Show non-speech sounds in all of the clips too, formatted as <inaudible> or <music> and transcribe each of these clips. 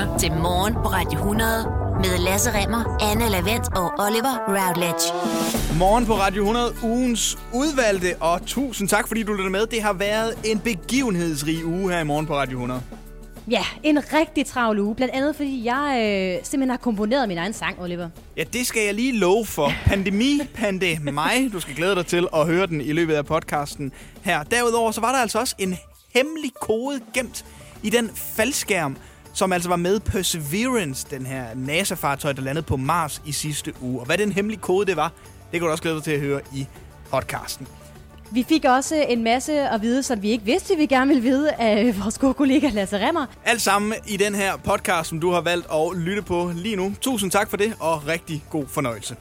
lytter til Morgen på Radio 100 med Lasse Remmer, Anne Lavendt og Oliver Routledge. Morgen på Radio 100, ugens udvalgte, og tusind tak, fordi du lytter med. Det har været en begivenhedsrig uge her i Morgen på Radio 100. Ja, en rigtig travl uge. Blandt andet, fordi jeg øh, simpelthen har komponeret min egen sang, Oliver. Ja, det skal jeg lige love for. Pandemi, pande mig. Du skal glæde dig til at høre den i løbet af podcasten her. Derudover så var der altså også en hemmelig kode gemt i den faldskærm, som altså var med Perseverance, den her NASA-fartøj, der landede på Mars i sidste uge. Og hvad den hemmelige kode det var, det kan du også glæde dig til at høre i podcasten. Vi fik også en masse at vide, som vi ikke vidste, vi gerne ville vide af vores gode kollega Lasse Remmer. Alt sammen i den her podcast, som du har valgt at lytte på lige nu. Tusind tak for det, og rigtig god fornøjelse.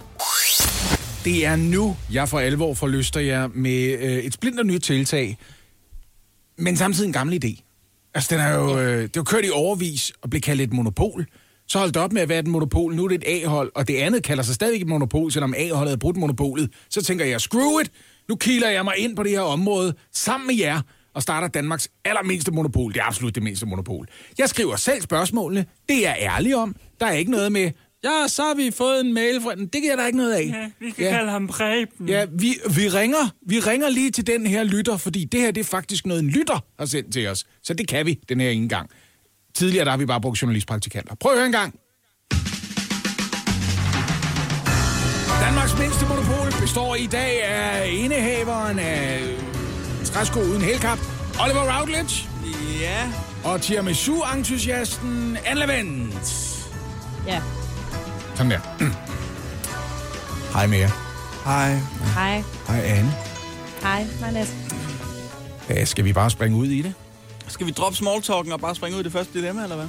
Det er nu, jeg for alvor forlyster jer med øh, et splinter nyt tiltag, men samtidig en gammel idé. Altså, den er jo, øh, det er jo kørt i overvis og blev kaldt et monopol. Så holdt det op med at være et monopol. Nu er det et A-hold, og det andet kalder sig stadig et monopol, selvom A-holdet har brudt monopolet. Så tænker jeg, screw it! Nu kilder jeg mig ind på det her område sammen med jer og starter Danmarks allermindste monopol. Det er absolut det mindste monopol. Jeg skriver selv spørgsmålene. Det er jeg ærlig om. Der er ikke noget med, ja, så har vi fået en mail fra den. Det kan jeg da ikke noget af. Ja, vi kan ja. kalde ham Preben. Ja, vi, vi, ringer, vi ringer lige til den her lytter, fordi det her det er faktisk noget, en lytter har sendt til os. Så det kan vi den her ene gang. Tidligere der har vi bare brugt journalistpraktikanter. Prøv at høre en gang. Danmarks mindste monopol består i dag af indehaveren af træsko uden helkap, Oliver Routledge. Ja. Og tiramisu-entusiasten Anne Lavendt. Ja. Sådan der. <clears throat> Hej jer. Hej. Hej. Hej Anne. Hej, Lasse. Ja, skal vi bare springe ud i det? Skal vi droppe smalltalken og bare springe ud i det første dilemma, eller hvad?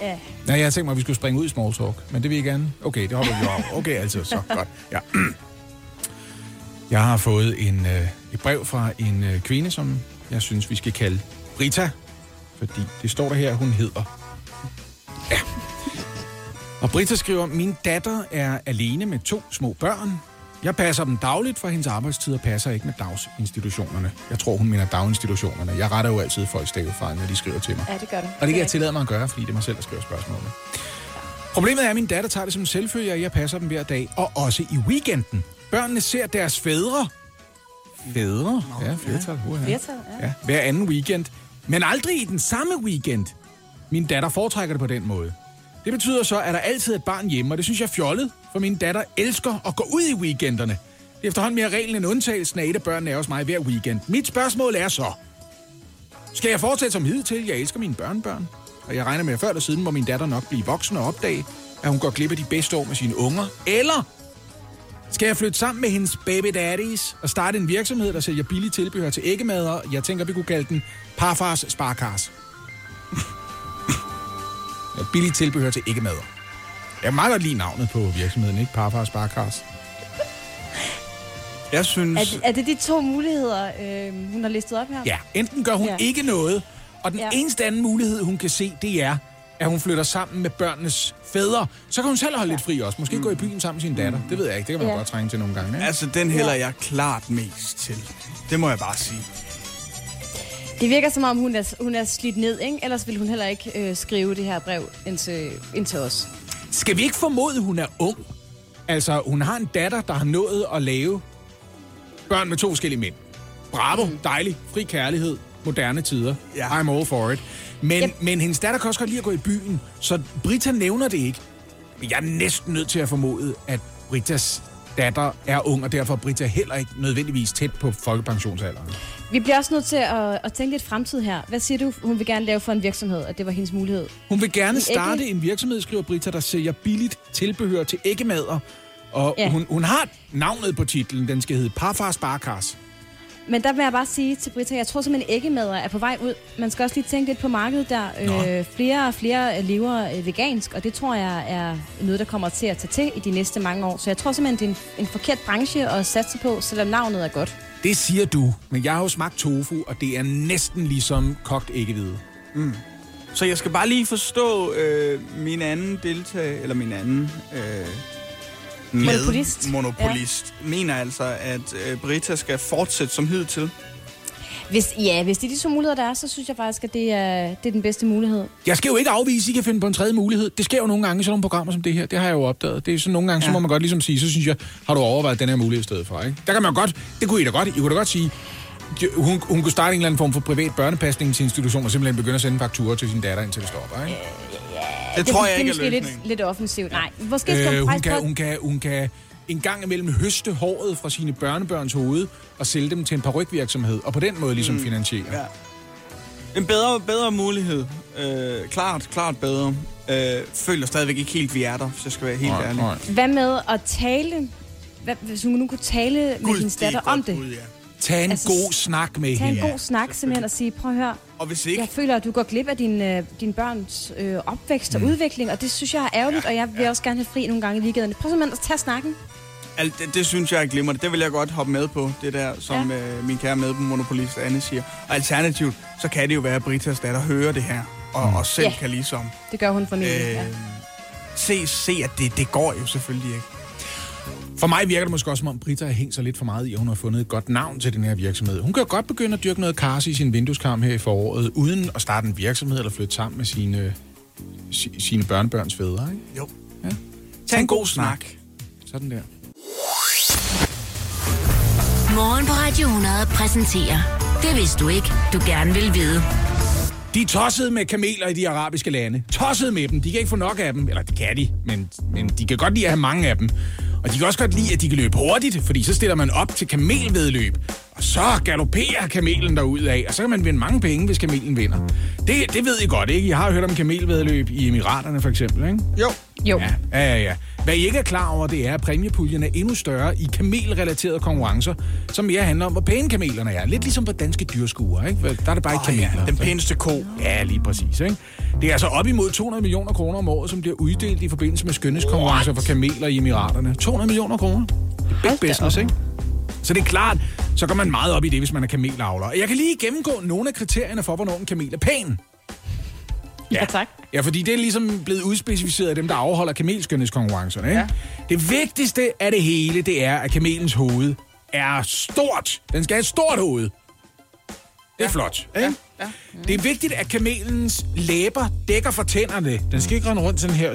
Ja. Nej, jeg tænkte mig, at vi skulle springe ud i small talk, men det vil I gerne. Okay, det hopper vi over. Okay, altså, så godt. Ja. <clears throat> Jeg har fået en, øh, et brev fra en øh, kvinde, som jeg synes, vi skal kalde Brita, fordi det står der her, hun hedder. Ja. Og Brita skriver, min datter er alene med to små børn. Jeg passer dem dagligt, for hendes arbejdstid og passer ikke med dagsinstitutionerne. Jeg tror, hun mener daginstitutionerne. Jeg retter jo altid folks stavefejl, når de skriver til mig. Ja, det gør du. Og det kan jeg tillade mig at gøre, fordi det er mig selv, der skriver spørgsmålene. Problemet er, at min datter tager det som selvfølge, og jeg passer dem hver dag, og også i weekenden. Børnene ser deres fædre. Fædre? Ja, flertal. uha. Flertal, ja. Ja, hver anden weekend. Men aldrig i den samme weekend. Min datter foretrækker det på den måde. Det betyder så, at der altid er et barn hjemme, og det synes jeg er fjollet, for min datter elsker at gå ud i weekenderne. Det er efterhånden mere reglen end undtagelsen af et af børnene er hos mig hver weekend. Mit spørgsmål er så, skal jeg fortsætte som hidtil? Jeg elsker mine børnebørn. Og jeg regner med, at før eller siden må min datter nok blive voksen og opdage, at hun går glip af de bedste år med sine unger. Eller skal jeg flytte sammen med hendes baby daddies og starte en virksomhed, der sælger billige tilbehør til æggemader? Jeg tænker, vi kunne kalde den Parfars Sparkars ja, billige tilbehør til æggemader. Jeg kan meget godt lide navnet på virksomheden, ikke? Parfars Sparkars. Jeg synes... Er, er det de to muligheder, øh, hun har listet op her? Ja, enten gør hun Ja. ja. ikke noget, og den Ja. ja. eneste anden mulighed, hun kan se, det er, at hun flytter sammen med børnenes fædre. Så kan hun selv holde lidt fri også. Måske mm. gå i byen sammen med sin datter. Det ved jeg ikke. Det kan man Ja. ja. godt trænge til nogle gange. Ikke? Altså, den hælder jeg klart mest til. Det må jeg bare sige. Det virker som om, hun er, hun er slidt ned, ikke? Ellers ville hun heller ikke øh, skrive det her brev ind til, ind til os. Skal vi ikke formode, at hun er ung? Altså, hun har en datter, der har nået at lave børn med to forskellige mænd. Bravo, dejlig, fri kærlighed, moderne tider. Ja. I'm all for it. Men, Yep. men hendes datter kan også godt lide at gå i byen, så Brita nævner det ikke. Men jeg er næsten nødt til at formode, at Britas datter er ung, og derfor er Brita heller ikke nødvendigvis tæt på folkepensionsalderen. Vi bliver også nødt til at, at tænke lidt fremtid her. Hvad siger du, hun vil gerne lave for en virksomhed, at det var hendes mulighed? Hun vil gerne starte ægge- en virksomhed, skriver Brita, der sælger billigt tilbehør til æggemader. Og Ja. hun, hun har navnet på titlen. Den skal hedde Parfars Barkars. Men der vil jeg bare sige til Britta, jeg tror simpelthen æggemader er på vej ud. Man skal også lige tænke lidt på markedet der. Øh, flere og flere lever øh, vegansk, og det tror jeg er noget, der kommer til at tage til i de næste mange år. Så jeg tror simpelthen, det er en, en forkert branche at satse på, selvom navnet er godt. Det siger du, men jeg har jo smagt tofu, og det er næsten ligesom kogt æggehvide. Så jeg skal bare lige forstå øh, min anden deltag, eller min anden øh, med- Monopolist. monopolist ja. mener altså, at øh, Brita skal fortsætte som hidtil. Hvis, ja, hvis det er de to muligheder, der er, så synes jeg faktisk, at det er, det er den bedste mulighed. Jeg skal jo ikke afvise, at I kan finde på en tredje mulighed. Det sker jo nogle gange i sådan nogle programmer som det her. Det har jeg jo opdaget. Det er sådan nogle gange, ja. så må man godt ligesom sige, så synes jeg, har du overvejet den her mulighed i stedet for, ikke? Der kan man godt, det kunne I da godt, I kunne da godt sige, hun, hun kunne starte en eller anden form for privat børnepasningsinstitution og simpelthen begynde at sende fakturer til sin datter, indtil det stopper, ikke? Det tror jeg det, ikke er er måske løsningen. lidt, lidt offensivt. Nej, måske skal Øh, hun, faktisk kan, hun, kan, hun kan en gang imellem høste håret fra sine børnebørns hoved og sælge dem til en parrykvirksomhed, og på den måde ligesom mm. finansiere. Ja. En bedre, bedre mulighed. Øh, klart, klart bedre. Øh, føler stadigvæk ikke helt, vi er der, hvis jeg skal være helt Nej, ærlig. nej. Hvad med at tale... Hvad, hvis hun nu kunne tale med Gud, det er datter om det. bud, ja. Tag en Altså, god snak med Tag en hende. god snak simpelthen og sige, prøv at høre, Og hvis ikke, jeg føler, at du går glip af din, øh, din børns øh, opvækst og udvikling, og det synes jeg er ærgerligt, og jeg vil også gerne have fri nogle gange i weekenderne. Prøv simpelthen at tage snakken. alt, det, det synes jeg er glimrende. Det vil jeg godt hoppe med på, det der, som ja. øh, min kære medmonopolist Anne siger. Og alternativt, så kan det jo være, at Britas datter hører det her, og, og selv Ja. kan ligesom Det gør hun familie. øh, ja. se, se, at det, det går jo selvfølgelig ikke. For mig virker det måske også, som om Brita har hængt sig lidt for meget i, at hun har fundet et godt navn til den her virksomhed. Hun kan jo godt begynde at dyrke noget karse i sin vindueskarm her i foråret, uden at starte en virksomhed eller flytte sammen med sine, si, sine børnebørns fædre. Ikke? Jo. Ja. Tag en god snak. Sådan der. Morgen på Radio 100 præsenterer Det vidste du ikke, du gerne vil vide. De er tosset med kameler i de arabiske lande. Tosset med dem. De kan ikke få nok af dem. Eller det kan de, men, men de kan godt lide at have mange af dem. Og de kan også godt lide, at de kan løbe hurtigt, fordi så stiller man op til kamelvedløb. Og så galopperer kamelen derud af, og så kan man vinde mange penge, hvis kamelen vinder. Det, det ved I godt, ikke? Jeg har hørt om kamelvedløb i Emiraterne for eksempel, ikke? Jo. Jo. Ja, ja, ja, ja. Hvad I ikke er klar over, det er, at præmiepuljen er endnu større i kamelrelaterede konkurrencer, som mere handler om, hvor pæne kamelerne er. Lidt ligesom på danske dyrskuer, ikke? Der er det bare ikke Oh, ja, kameler. den pæneste ko. Ja, lige præcis. Ikke? Det er altså op imod 200 millioner kroner om året, som bliver uddelt i forbindelse med skønhedskonkurrencer for kameler i Emiraterne. 200 millioner kroner. Big business, ikke? Så det er klart, så går man meget op i det, hvis man er kamelavler. Og Jeg kan lige gennemgå nogle af kriterierne for, hvornår en kamel er pæn. Ja, tak. Ja, fordi det er ligesom blevet udspecificeret af dem, der afholder kamelskønhedskonkurrencerne. Ikke? Ja. Det vigtigste af det hele, det er, at kamelens hoved er stort. Den skal have et stort hoved. Det er flot. Ikke? Ja. Det er vigtigt, at kamelens læber dækker for tænderne. Den skal ikke rende rundt sådan her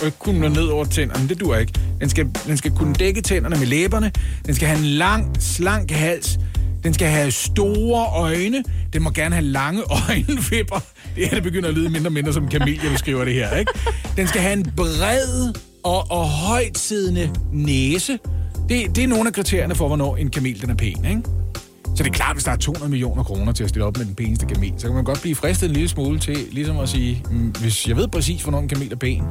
og ikke kunne nå ned over tænderne. Det dur ikke. Den skal, den skal kunne dække tænderne med læberne. Den skal have en lang, slank hals. Den skal have store øjne. Den må gerne have lange <laughs> øjenvipper. <laughs> Det her det begynder at lyde mindre og mindre som en kamel, jeg beskriver det her. Ikke? Den skal have en bred og, og højtsiddende næse. Det, det er nogle af kriterierne for, hvornår en kamel den er pæn. Ikke? Så det er klart, hvis der er 200 millioner kroner til at stille op med den pæneste kamel, så kan man godt blive fristet en lille smule til ligesom at sige, mm, hvis jeg ved præcis, hvornår en kamel er pæn,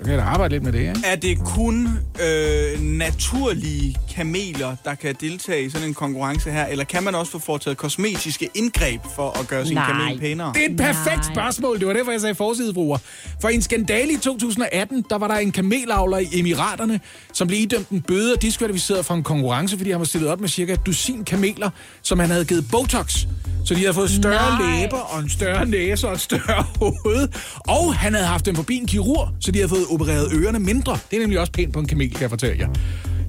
så kan jeg da arbejde lidt med det, ikke? Er det kun øh, naturlige kameler, der kan deltage i sådan en konkurrence her, eller kan man også få foretaget kosmetiske indgreb for at gøre sin Nej. kamel pænere? Det er et perfekt Nej. spørgsmål. Det var derfor, jeg sagde forsidebruger. For i en skandale i 2018, der var der en kamelavler i Emiraterne, som blev idømt en bøde og diskvalificeret fra en konkurrence, fordi han var stillet op med cirka et dusin kameler, som han havde givet Botox. Så de havde fået større Nej. læber og en større næse og et større <laughs> hoved. Og han havde haft dem forbi en kirurg, så de havde fået opereret ørerne mindre. Det er nemlig også pænt på en kamel, kan jeg fortælle jer.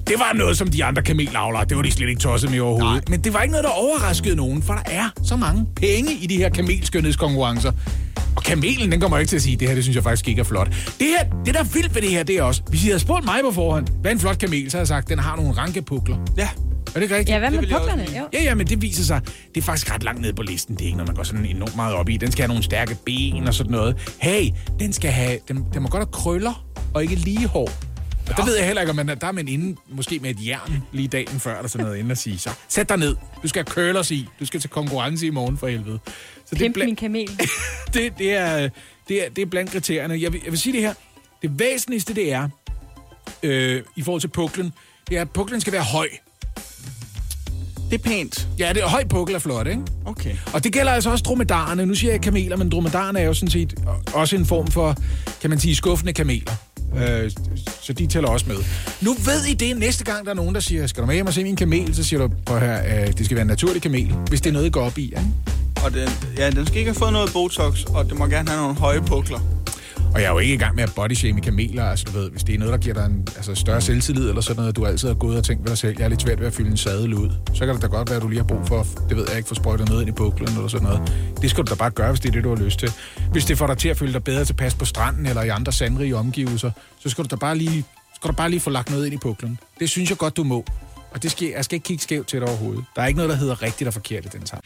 Det var noget, som de andre kamelavlere, det var de slet ikke tosset med overhovedet. Nej. Men det var ikke noget, der overraskede nogen, for der er så mange penge i de her kamelskønhedskonkurrencer. Og kamelen, den kommer ikke til at sige, det her, det synes jeg faktisk ikke er flot. Det her, det der er vildt ved det her, det er også, hvis I havde spurgt mig på forhånd, hvad en flot kamel, så havde jeg sagt, den har nogle rankepukler. Ja. Er det ikke rigtigt? Ja, hvad med. Jo. Ja, ja, men det viser sig, det er faktisk ret langt ned på listen. Det er ikke noget, man går sådan enormt meget op i. Den skal have nogle stærke ben og sådan noget. Hey, den skal have, den, den må godt have krøller og ikke lige hår. Og der ved jeg heller ikke, om man er, der er man inde, måske med et jern lige dagen før, eller sådan noget, inden at sige, så sæt dig ned. Du skal have curlers i. Du skal til konkurrence i morgen for helvede. Så Pimp bla- min kamel. <laughs> det, det, er, det, er, det er blandt kriterierne. Jeg vil, jeg vil sige det her. Det væsentligste, det er, øh, i forhold til puklen, det er, at puklen skal være høj. Det er pænt. Ja, det er høj pukkel er flot, ikke? Okay. Og det gælder altså også dromedarerne. Nu siger jeg kameler, men dromedarerne er jo sådan set også en form for, kan man sige, skuffende kameler. Øh, så de tæller også med. Nu ved I det, næste gang der er nogen, der siger, skal du med hjem og se min kamel, så siger du, på her, øh, det skal være en naturlig kamel, hvis det er noget, I går op i. Ikke? Og den, ja, den skal ikke have fået noget Botox, og den må gerne have nogle høje pukler. Og jeg er jo ikke i gang med at bodyshaming kameler, altså du ved, hvis det er noget, der giver dig en altså, større selvtillid eller sådan noget, du altid har gået og tænkt ved dig selv, jeg er lidt svært ved at fylde en sadel ud, så kan det da godt være, at du lige har brug for, det ved jeg ikke, for sprøjtet noget ind i buklen eller sådan noget. Det skal du da bare gøre, hvis det er det, du har lyst til. Hvis det får dig til at føle dig bedre tilpas på stranden eller i andre sandrige omgivelser, så skal du da bare lige, skal du bare lige få lagt noget ind i buklen. Det synes jeg godt, du må. Og det skal, jeg skal ikke kigge skævt til det overhovedet. Der er ikke noget, der hedder rigtigt og forkert i den sammen.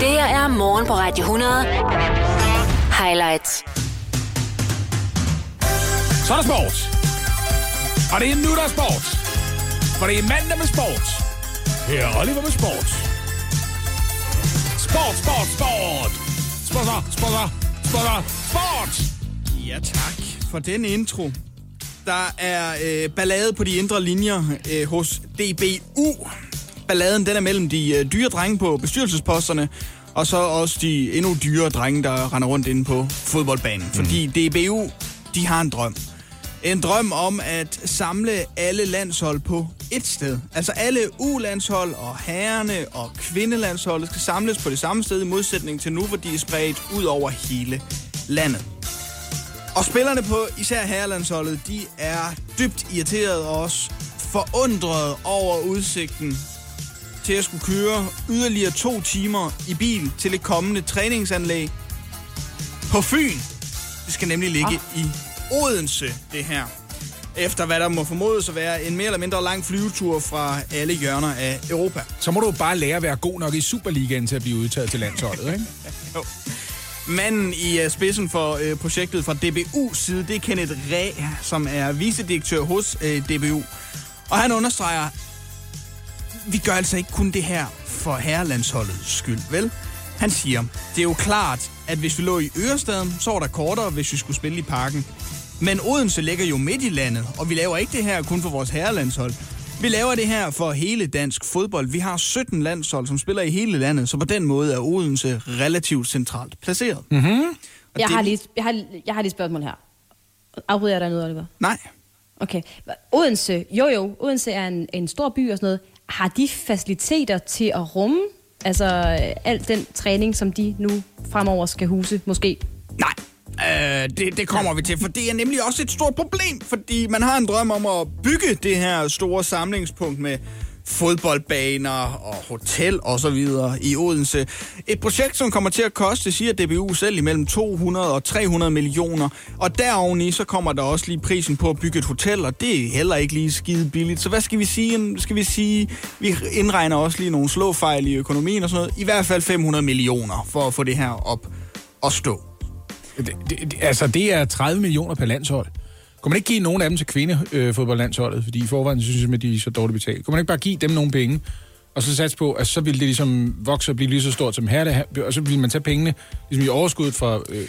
Det her er morgen på Radio 100. Highlights. Så er der sport. Og det er nu, der er sport. For det er mandag med sport. Her er Oliver med sport. Sport, sport, sport. Sport, sport, sport, sport. Ja, tak for den intro. Der er øh, ballade på de indre linjer øh, hos DBU. Balladen den er mellem de øh, dyre drenge på bestyrelsesposterne, og så også de endnu dyre drenge, der render rundt inde på fodboldbanen. Mm. Fordi DBU, de har en drøm. En drøm om at samle alle landshold på et sted. Altså alle U-landshold og herrene og kvindelandsholdet skal samles på det samme sted i modsætning til nu, hvor de er spredt ud over hele landet. Og spillerne på især herrelandsholdet, de er dybt irriteret og også forundret over udsigten til at skulle køre yderligere to timer i bil til et kommende træningsanlæg på Fyn. Det skal nemlig ligge i Odense, det her. Efter hvad der må formodes at være en mere eller mindre lang flyvetur fra alle hjørner af Europa. Så må du bare lære at være god nok i Superligaen til at blive udtaget til landsholdet, ikke? <laughs> Jo. Manden i uh, spidsen for uh, projektet fra DBU side, det er Kenneth Ræ, som er vicedirektør hos uh, DBU. Og han understreger, vi gør altså ikke kun det her for herrelandsholdets skyld, vel? Han siger, det er jo klart, at hvis vi lå i Ørestaden, så var der kortere, hvis vi skulle spille i parken. Men Odense ligger jo midt i landet, og vi laver ikke det her kun for vores herrelandshold. Vi laver det her for hele dansk fodbold. Vi har 17 landshold, som spiller i hele landet, så på den måde er Odense relativt centralt placeret. Mhm. Og Jeg det- har, lige, jeg, har, jeg har lige et spørgsmål her. Afbryder jeg dig noget, Oliver? Nej, Okay. Odense, jo jo, Odense er en, en stor by og sådan noget. Har de faciliteter til at rumme altså øh, al den træning, som de nu fremover skal huse, måske? Nej, øh, det, det kommer vi til, for det er nemlig også et stort problem, fordi man har en drøm om at bygge det her store samlingspunkt med fodboldbaner og hotel og så videre i Odense. Et projekt, som kommer til at koste, siger DBU selv, imellem 200 og 300 millioner. Og deroveni, så kommer der også lige prisen på at bygge et hotel, og det er heller ikke lige skide billigt. Så hvad skal vi sige? Skal vi sige, vi indregner også lige nogle slåfejl i økonomien og sådan noget. I hvert fald 500 millioner for at få det her op og stå. Det, det- altså, det er 30 millioner per landshold. Kunne man ikke give nogen af dem til kvindefodboldlandsholdet? Fordi i forvejen synes jeg, at de er så dårligt betalt. Kunne man ikke bare give dem nogle penge, og så satse på, at så ville det ligesom vokse og blive lige så stort som her, og så ville man tage pengene ligesom i overskuddet fra... Øh,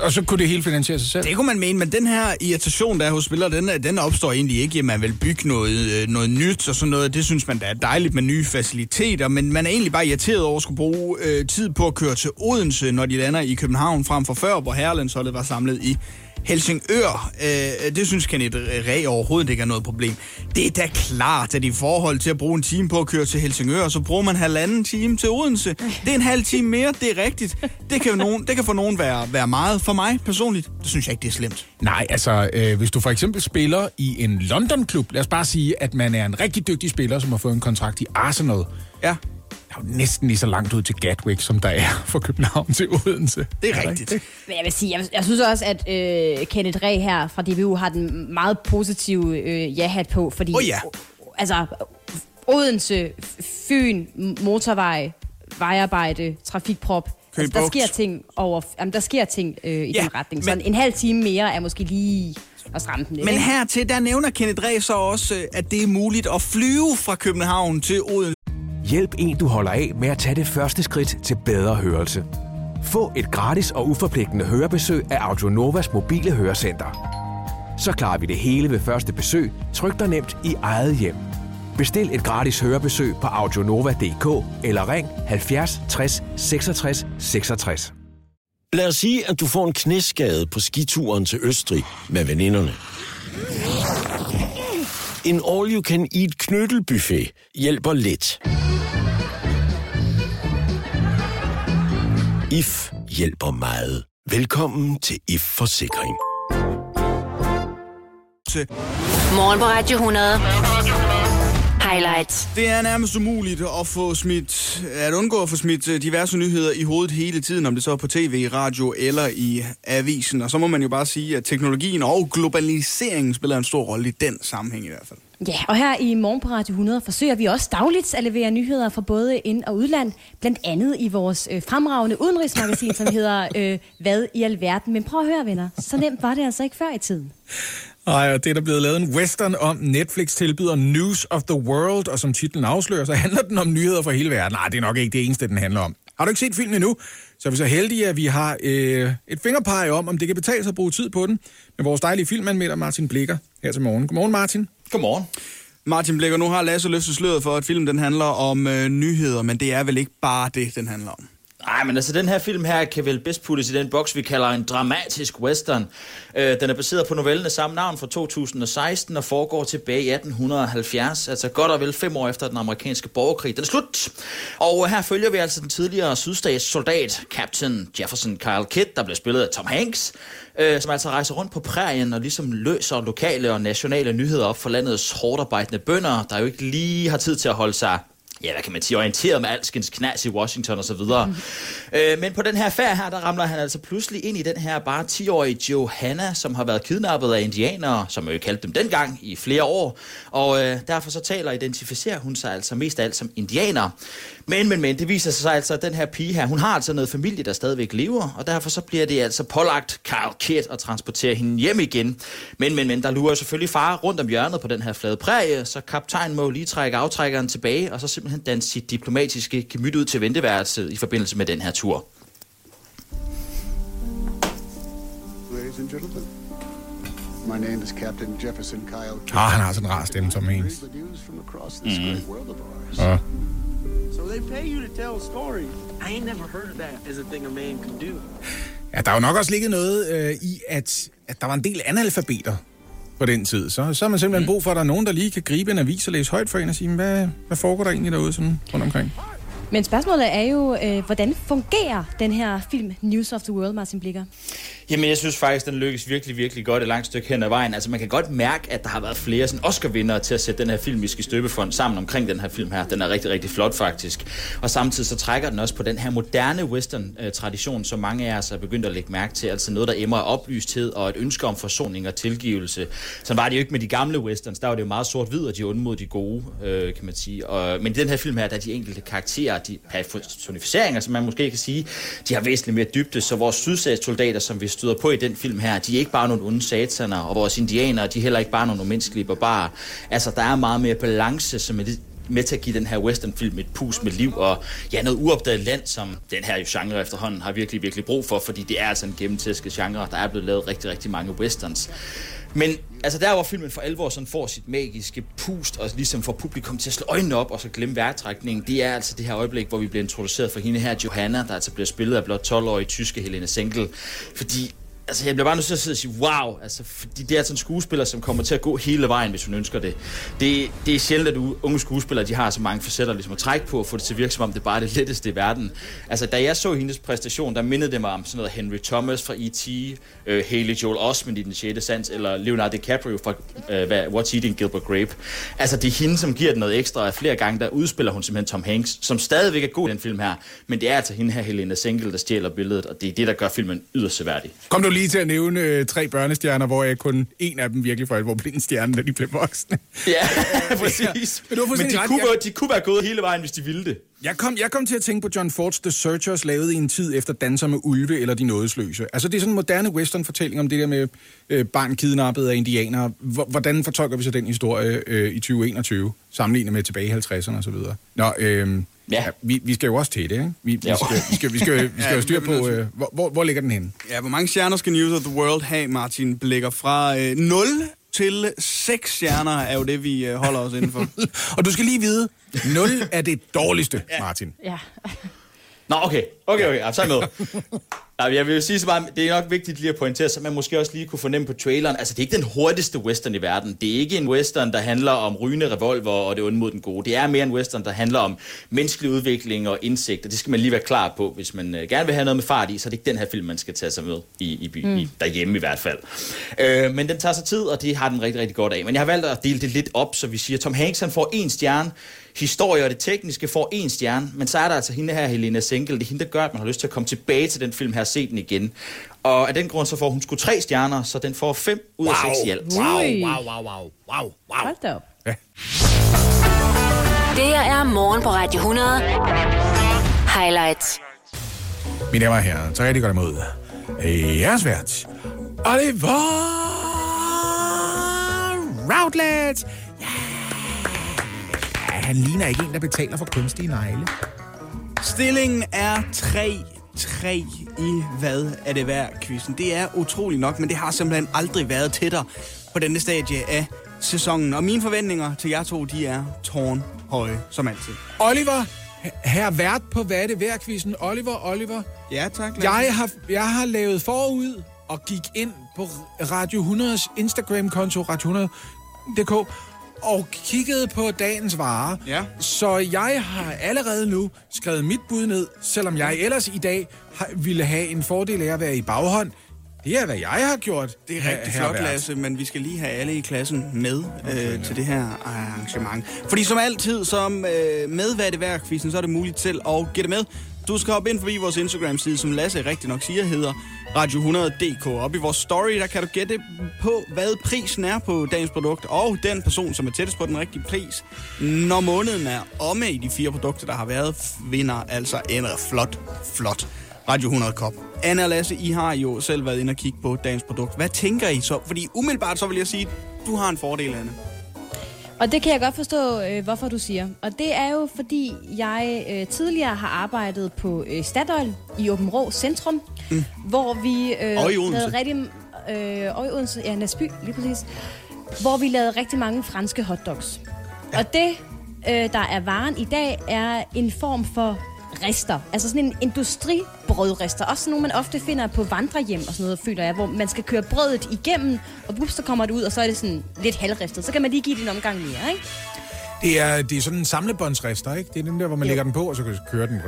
og så kunne det hele finansiere sig selv. Det kunne man mene, men den her irritation, der er hos spillere, den, den opstår egentlig ikke, at man vil bygge noget, øh, noget nyt og sådan noget. Det synes man, der er dejligt med nye faciliteter, men man er egentlig bare irriteret over at skulle bruge øh, tid på at køre til Odense, når de lander i København, frem for før, hvor herrelandsholdet var samlet i Helsingør. Øh, det synes Kenneth Ræ overhovedet ikke er noget problem. Det er da klart, at i forhold til at bruge en time på at køre til Helsingør, så bruger man halvanden time til Odense. Det er en halv time mere, det er rigtigt. Det kan, nogen, det kan for nogen være, være meget. For mig personligt, det synes jeg ikke, det er slemt. Nej, altså, øh, hvis du for eksempel spiller i en London-klub, lad os bare sige, at man er en rigtig dygtig spiller, som har fået en kontrakt i Arsenal. Ja, Der er jo næsten lige så langt ud til Gatwick, som der er fra København til Odense. det er rigtigt. Men jeg vil sige, jeg, jeg synes også, at øh, Kenneth Ræ her fra DBU har den meget positive øh, ja-hat på, fordi... Åh ja. Altså, Odense, Fyn, motorvej, vejarbejde, trafikprop. Altså, der sker ting over, jamen, der sker ting øh, i Ja, den retning. Så men- en, halv time mere er måske lige at stramme den lidt. Men hertil, der nævner Kenneth Ræ så også, øh, at det er muligt at flyve fra København til Odense. Hjælp en, du holder af med at tage det første skridt til bedre hørelse. Få et gratis og uforpligtende hørebesøg af Audionovas mobile hørecenter. Så klarer vi det hele ved første besøg, tryk dig nemt i eget hjem. Bestil et gratis hørebesøg på audionova.dk eller ring 70 60 66 66. Lad os sige, at du får en knæskade på skituren til Østrig med veninderne. En all-you-can-eat knyttelbuffet hjælper lidt. IF hjælper meget. Velkommen til IF Forsikring. Morgen på Radio 100. Highlights. Det er nærmest umuligt at få smidt, at undgå at få smidt øh, diverse nyheder i hovedet hele tiden, om det så er på tv, radio eller i avisen. Og så må man jo bare sige, at teknologien og globaliseringen spiller en stor rolle i den sammenhæng i hvert fald. Ja, og her i Morgen på Radio 100 forsøger vi også dagligt at levere nyheder fra både ind- og udland, blandt andet i vores øh, fremragende udenrigsmagasin, som hedder øh, Hvad i alverden. Men prøv at høre, venner, så nemt var det altså ikke før i tiden. Ej, og det er der blevet lavet en western om. Netflix tilbyder News of the World, og som titlen afslører, så handler den om nyheder fra hele verden. Nej, det er nok ikke det eneste, den handler om. Har du ikke set filmen endnu, så er vi så heldige, at vi har øh, et fingerpege om, om det kan betale sig at bruge tid på den, med vores dejlige filmanmelder Martin Blikker her til morgen. Godmorgen, Martin. Godmorgen. Martin Blikker, nu har Lasse løftet sløret for, at filmen den handler om øh, nyheder, men det er vel ikke bare det, den handler om. Nej, men altså den her film her kan vel bedst puttes i den boks, vi kalder en dramatisk western. Øh, den er baseret på novellen af samme navn fra 2016 og foregår tilbage i 1870, altså godt og vel fem år efter den amerikanske borgerkrig. Den er slut. Og her følger vi altså den tidligere sydstats soldat, Captain Jefferson Kyle Kidd, der blev spillet af Tom Hanks, øh, som altså rejser rundt på prærien og ligesom løser lokale og nationale nyheder op for landets hårdarbejdende bønder, der jo ikke lige har tid til at holde sig ja, hvad kan man sige, orienteret med alskens knas i Washington og så videre. Mm. Øh, men på den her færd her, der ramler han altså pludselig ind i den her bare 10-årige Johanna, som har været kidnappet af indianere, som jo kaldte dem dengang i flere år. Og øh, derfor så taler og identificerer hun sig altså mest af alt som indianer. Men, men, men, det viser sig altså, at den her pige her, hun har altså noget familie, der stadigvæk lever, og derfor så bliver det altså pålagt Carl Kidd at transportere hende hjem igen. Men, men, men, der lurer selvfølgelig far rundt om hjørnet på den her flade præge, så kaptajnen må lige trække aftrækkeren tilbage, og så simpelthen danse sit diplomatiske gemyt ud til venteværelset i forbindelse med den her tur. Ladies and gentlemen, my name is Captain Jefferson Kyle. Ah, han har sådan en rar stemme, som Hanks. The news from across this great world of ours. Ja. So they pay you to tell a story. I ain't never heard of that as a thing a man can do. Ja, der er jo nok også ligget noget øh, i, at, at der var en del analfabeter på den tid. Så, så har man simpelthen brug for, at der er nogen, der lige kan gribe en avis og læse højt for en og sige, hvad, hvad foregår der egentlig derude sådan rundt omkring? Men spørgsmålet er jo, øh, hvordan fungerer den her film News of the World, Martin Blikker? Jamen, jeg synes faktisk, den lykkes virkelig, virkelig godt et langt stykke hen ad vejen. Altså, man kan godt mærke, at der har været flere sådan Oscar-vindere til at sætte den her film, vi skal støbefond sammen omkring den her film her. Den er rigtig, rigtig flot faktisk. Og samtidig så trækker den også på den her moderne western-tradition, som mange af os er begyndt at lægge mærke til. Altså noget, der emmer af oplysthed og et ønske om forsoning og tilgivelse. Så var det jo ikke med de gamle westerns. Der var det jo meget sort-hvid, og de onde mod de gode, øh, kan man sige. Og, men i den her film her, der er de enkelte karakterer, de personificeringer, som man måske kan sige, de har væsentligt mere dybde. Så vores sydstatssoldater, som vi støder på i den film her, de er ikke bare nogle onde sataner, og vores indianere, de er heller ikke bare nogle umenneskelige barbarer. Altså, der er meget mere balance, som er med til at give den her westernfilm et pus med liv, og ja, noget uopdaget land, som den her genre efterhånden har virkelig, virkelig brug for, fordi det er altså en gennemtæsket genre, der er blevet lavet rigtig, rigtig mange westerns. Men altså der, hvor filmen for alvor sådan får sit magiske pust, og ligesom får publikum til at slå øjnene op, og så glemme vejrtrækningen, det er altså det her øjeblik, hvor vi bliver introduceret for hende her, Johanna, der altså bliver spillet af blot 12-årige tyske Helene Senkel. Fordi altså jeg bliver bare nødt til at sidde og sige, wow, altså, fordi det er sådan en skuespiller, som kommer til at gå hele vejen, hvis hun ønsker det. Det, det er sjældent, at unge skuespillere, de har så mange facetter ligesom at trække på, og få det til at virke, som om det bare er det letteste i verden. Altså, da jeg så hendes præstation, der mindede det mig om sådan noget Henry Thomas fra E.T., uh, øh, Haley Joel Osment i Den 6. Sans, eller Leonardo DiCaprio fra uh, What's Eating Gilbert Grape. Altså, det er hende, som giver det noget ekstra, og flere gange, der udspiller hun simpelthen Tom Hanks, som stadigvæk er god i den film her, men det er altså hende her, Helena Sengel, der stjæler billedet, og det er det, der gør filmen yderst seværdig. Kom du lige til at nævne øh, tre børnestjerner, hvor jeg kun en af dem virkelig for alvor blev en stjerne, da de blev voksne. Ja, <laughs> <laughs> præcis. Men, Men de, ret. kunne, Jeg- være- de kunne være gået hele vejen, hvis de ville det. Jeg kom, jeg kom til at tænke på John Fords The Searchers, lavet i en tid efter Danser med Ulve eller De Nådesløse. Altså, det er sådan en moderne western-fortælling om det der med øh, barn kidnappet af indianere. Hvor- Hvordan fortolker vi så den historie øh, i 2021, sammenlignet med tilbage i 50'erne osv.? Nå, øh, ja. vi, vi skal jo også til det, ikke? Vi, vi, Jo. skal, vi, skal, vi, skal, vi skal Ja, jo styre på, øh, hvor, hvor, hvor ligger den henne? Ja, hvor mange stjerner skal News of the World have, Martin Blikker? Fra øh, 0 til 6 stjerner er jo det, vi øh, holder os inden for. <laughs> Og du skal lige vide, 0 er det dårligste, Martin. Ja. Nå, okay. Okay, okay. Så er jeg med. <laughs> Nej, jeg vil jo sige så meget, det er nok vigtigt lige at pointere, så man måske også lige kunne fornemme på traileren. Altså, det er ikke den hurtigste western i verden. Det er ikke en western, der handler om rygende revolver og det onde mod den gode. Det er mere en western, der handler om menneskelig udvikling og indsigt, og det skal man lige være klar på. Hvis man øh, gerne vil have noget med fart i, så er det ikke den her film, man skal tage sig med i, i, by, mm. i derhjemme i hvert fald. Øh, men den tager sig tid, og det har den rigtig, rigtig godt af. Men jeg har valgt at dele det lidt op, så vi siger, Tom Hanks han får en stjerne, historie og det tekniske får en stjerne, men så er der altså hende her, Helena Senkel. Det er hende, der gør, at man har lyst til at komme tilbage til den film her og se den igen. Og af den grund, så får hun sgu tre stjerner, så den får fem ud af seks i alt. Wow, wow, wow, wow, wow, wow. Hold da op. Det her er morgen på Radio 100. Highlights. Mine damer og herrer, så rigtig godt imod. Øh, Jeres vært, Oliver Routledge. Ja. Han ligner ikke en, der betaler for kunstige negle. Stillingen er 3-3 i hvad er det værd quizzen. Det er utroligt nok, men det har simpelthen aldrig været tættere på denne stadie af sæsonen. Og mine forventninger til jer to, de er tårnhøje, som altid. Oliver, her vært på Hvad er det værd quizzen. Oliver, Oliver. Ja, tak. Lasse. Jeg har, jeg har lavet forud og gik ind på Radio 100's Instagram-konto, Radio 100.dk, og kiggede på dagens varer. Ja. Så jeg har allerede nu skrevet mit bud ned, selvom jeg ellers i dag ville have en fordel af at være i baghånd. Det er, hvad jeg har gjort. Det er rigtig her flot. Lasse, men vi skal lige have alle i klassen med okay, øh, til det her arrangement. Fordi som altid, som øh, med hvad det quizzen, så er det muligt til at gætte med. Du skal hoppe ind forbi vores Instagram-side, som Lasse rigtig nok siger, hedder Radio 100.dk. Op i vores story, der kan du gætte på, hvad prisen er på dagens produkt, og den person, som er tættest på den rigtige pris, når måneden er omme i de fire produkter, der har været, vinder altså en flot, flot Radio 100 kop. Anna og Lasse, I har jo selv været inde og kigge på dagens produkt. Hvad tænker I så? Fordi umiddelbart så vil jeg sige, du har en fordel, Anne. Og det kan jeg godt forstå, øh, hvorfor du siger. Og det er jo, fordi jeg øh, tidligere har arbejdet på øh, Statoil i Åben Rå Centrum, mm. hvor vi øh, Og i Odense. rigtig... Øh, og i Odense, ja, Næsby, lige præcis. Hvor vi lavede rigtig mange franske hotdogs. Ja. Og det, øh, der er varen i dag, er en form for rester. Altså sådan en industribrødrester. Også sådan nogle, man ofte finder på vandrehjem og sådan noget, føler jeg, hvor man skal køre brødet igennem, og bups, så kommer det ud, og så er det sådan lidt halvristet. Så kan man lige give det en omgang mere, ikke? Det er, det er sådan en samlebåndsrester, ikke? Det er den der, hvor man Jo. lægger den på, og så kan du køre den.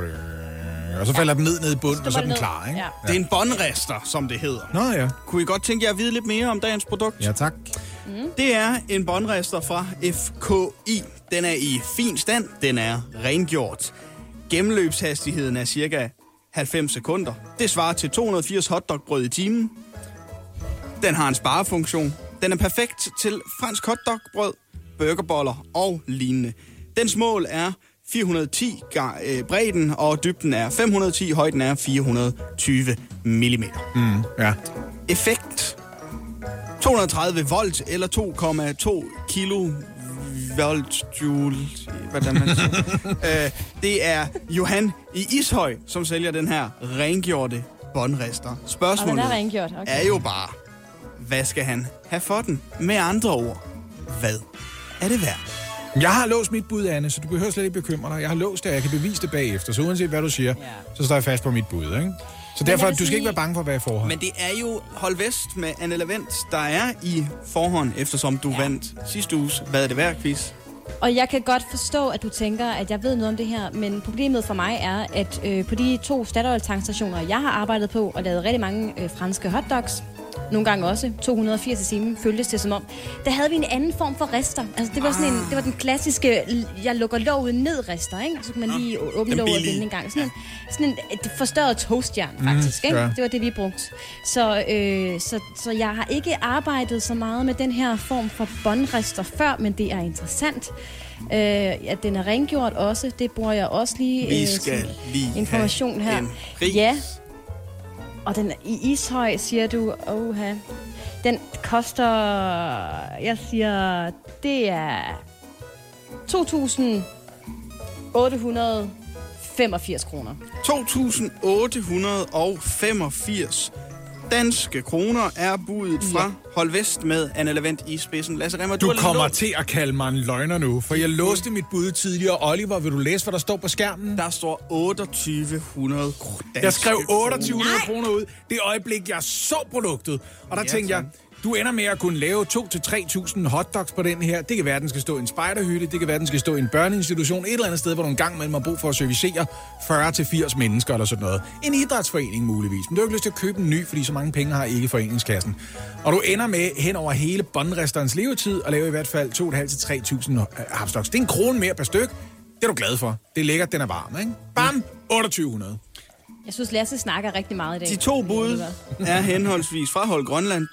Og så falder den ned ned i bunden, og så er den ned. klar, ikke? Ja. Det er en båndrester, som det hedder. Nå ja. Kunne I godt tænke jer at vide lidt mere om dagens produkt? Ja, tak. Det er en båndrester fra FKI. Den er i fin stand. Den er rengjort. Gennemløbshastigheden er cirka 90 sekunder. Det svarer til 280 hotdogbrød i timen. Den har en sparefunktion. Den er perfekt til fransk hotdogbrød, burgerboller og lignende. Dens mål er 410 ga- øh, bredden, og dybden er 510, højden er 420 mm. Mm, ja. Effekt 230 volt eller 2,2 kilo volt joule. Hvordan man siger. <laughs> øh, det er Johan i Ishøj, som sælger den her rengjorte båndrester. Og den Spørgsmålet er rengjort. Okay. er jo bare, hvad skal han have for den? Med andre ord, hvad er det værd? Jeg har låst mit bud, Anne, så du behøver slet ikke bekymre dig. Jeg har låst det, og jeg kan bevise det bagefter. Så uanset hvad du siger, ja. så står jeg fast på mit bud, ikke? Så derfor, du skal sige- ikke være bange for at være i forhold. Men det er jo Hold Vest med Anne Lavendt, der er i forhånd, eftersom du ja. vandt sidste uges Hvad er det værd quiz. Og jeg kan godt forstå, at du tænker, at jeg ved noget om det her, men problemet for mig er, at øh, på de to Statoil-tankstationer, jeg har arbejdet på og lavet rigtig mange øh, franske hotdogs, nogle gange også 280 i timen, føltes det som om, der havde vi en anden form for rester. Altså det var sådan en, det var den klassiske, jeg lukker låget ned rester, ikke? Så kan man lige å- åbne Den låget og vende en gang. Sådan en, sådan en et forstørret toastjern, faktisk. Mm, ikke? Det var det, vi brugte. Så, øh, så, så jeg har ikke arbejdet så meget med den her form for båndrester før, men det er interessant. Øh, ja, den er rengjort også. Det bruger jeg også lige Vi øh, skal lige information her. en pris. Ja. Og den i Ishøj, siger du. Oha. Den koster, jeg siger, det er 2.885 kroner. 2.885 danske kroner er budet fra Hold Vest med Anna Levent i spidsen. Lasse Remmer, Du har kommer lånt- til at kalde mig en løgner nu, for jeg låste mit bud tidligere. Oliver, vil du læse, hvad der står på skærmen? Der står 2800 kr. Jeg skrev 2800 kroner ud det øjeblik, jeg så produktet. Og der Ja, tænkte jeg. Du ender med at kunne lave 2-3.000 hotdogs på den her. Det kan være, den skal stå i en spejderhytte, det kan være, den skal stå i en børneinstitution, et eller andet sted, hvor du en gang mellem har brug for at servicere 40-80 mennesker eller sådan noget. En idrætsforening muligvis, men du har ikke lyst til at købe en ny, fordi så mange penge har ikke foreningskassen. Og du ender med hen over hele båndresterens levetid at lave i hvert fald 2.500-3.000 hotdogs. Det er en krone mere per styk. Det er du glad for. Det er lækkert, den er varm, ikke? Bam! 2800. Jeg synes, Lasse snakker rigtig meget i dag. De to bud er henholdsvis fra Hold Grønland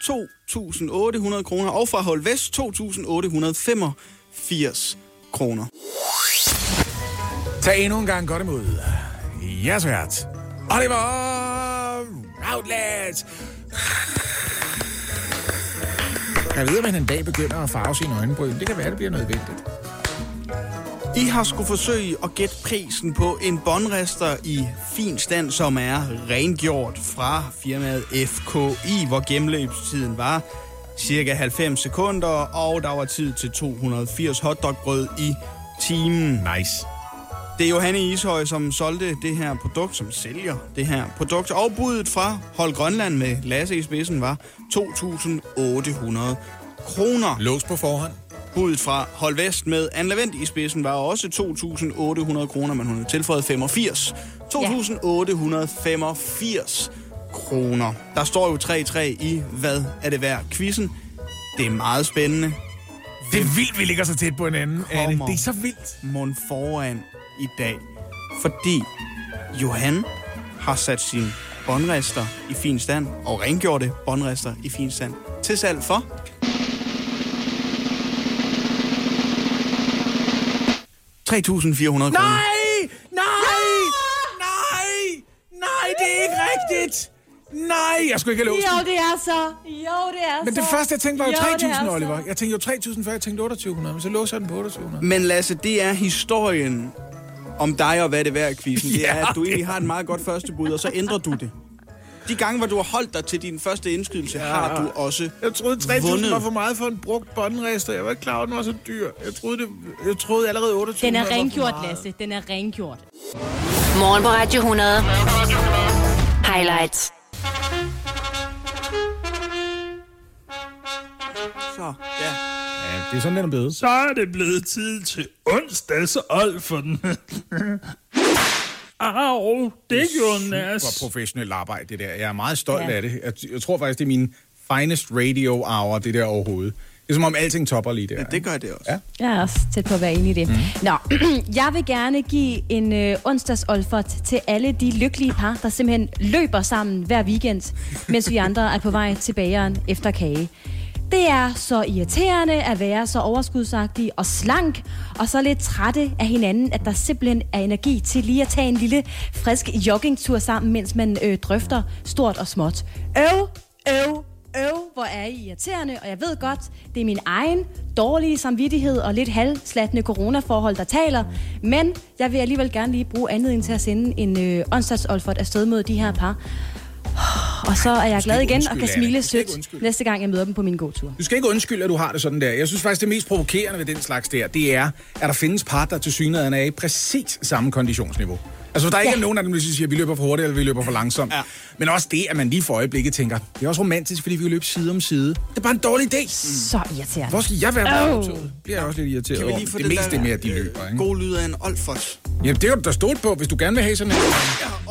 2.800 kroner og fra Hold Vest 2.885 kroner. Tag endnu en gang godt imod. Jeres vært, Oliver Routledge. Jeg ved, at man en dag begynder at farve sine øjenbryn. Det kan være, det bliver nødvendigt. I har skulle forsøge at gætte prisen på en båndrester i fin stand, som er rengjort fra firmaet FKI, hvor gennemløbstiden var cirka 90 sekunder, og der var tid til 280 hotdogbrød i timen. Nice. Det er Johanne Ishøj, som solgte det her produkt, som sælger det her produkt. Og budet fra Hold Grønland med Lasse i spidsen var 2.800 kroner. Lås på forhånd. Budet fra Hold Vest med Anne Levent i spidsen var også 2.800 kroner, men hun har tilføjet 85. 2.885 kroner. Der står jo 3-3 i, hvad er det værd? Quizzen. Det er meget spændende. Det er vildt, vi ligger så tæt på hinanden, Anne. Det er så vildt. Mund foran i dag. Fordi Johan har sat sin båndrester i fin stand, og rengjorte båndrester i fin stand, til salg for 3.400 kroner. Nej! Nej! Nej! Nej, det er ikke rigtigt! Nej, jeg skulle ikke have låst Jo, den. det er så. Jo, det er Men så. det første, jeg tænkte, var jo Jo, det er 3.000, så. Oliver. Jeg tænkte jo 3.000 før, jeg tænkte 2.800, men så låser jeg den på 2.800. Men Lasse, det er historien om dig og hvad det er værd, quizzen. Det er, at du egentlig har et meget godt første bud, og så ændrer du det. De gange, hvor du har holdt dig til din første indskydelse, ja. har du også Jeg troede, 3.000 vundet. var for meget for en brugt båndrester. Jeg var ikke klar over, at den var så dyr. Jeg troede, det, jeg troede allerede 28 Den er rengjort. Lasse. Den er rengjort. Morgen på Radio 100. Highlights. Så, ja. Ja, det er sådan, den er blevet. Så er det blevet tid til onsdags old for den. <laughs> Au, det gjorde nas. Super professionelt arbejde, det der. Jeg er meget stolt Ja. af det. Jeg, jeg tror faktisk, det er min finest radio hour, det der overhovedet. Det er som om alting topper lige der. ja, det gør det også. Ja. Jeg er også tæt på at være enig i det. Mm. Nå, <clears throat> jeg vil gerne give en øh, onsdags til alle de lykkelige par, der simpelthen løber sammen hver weekend, mens vi andre er på vej til bageren efter kage. Det er så irriterende at være så overskudsagtig og slank, og så lidt trætte af hinanden, at der simpelthen er energi til lige at tage en lille frisk joggingtur sammen, mens man øh, drøfter stort og småt. Øv, øv, øv, hvor er I irriterende, og jeg ved godt, det er min egen dårlige samvittighed og lidt halvslattende coronaforhold, der taler, men jeg vil alligevel gerne lige bruge anledningen til at sende en øh, onsdagsolfert afsted mod de her par. Og så er jeg glad igen og kan smile Du sødt næste gang, jeg møder dem på min gåtur. Du skal ikke undskylde, at du har det sådan der. Jeg synes faktisk, det mest provokerende ved den slags der, det er, at der findes par, der til synligheden er i præcis samme konditionsniveau. Altså, der er ikke Ja. ja. nogen af dem, der siger, at vi løber for hurtigt, eller vi løber for langsomt. Ja. Ja. Men også det, at man lige for øjeblikket tænker, det er også romantisk, fordi vi kan løbe side om side. Det er bare en dårlig idé. Så irriterende. Hvor skal jeg være med oh. Bliver jeg også lidt irriteret Kan vi lige få Det den meste der, med, at de løber, ikke? God lyd af en Olfert. Ja, det er jo der stået på, hvis du gerne vil have sådan en.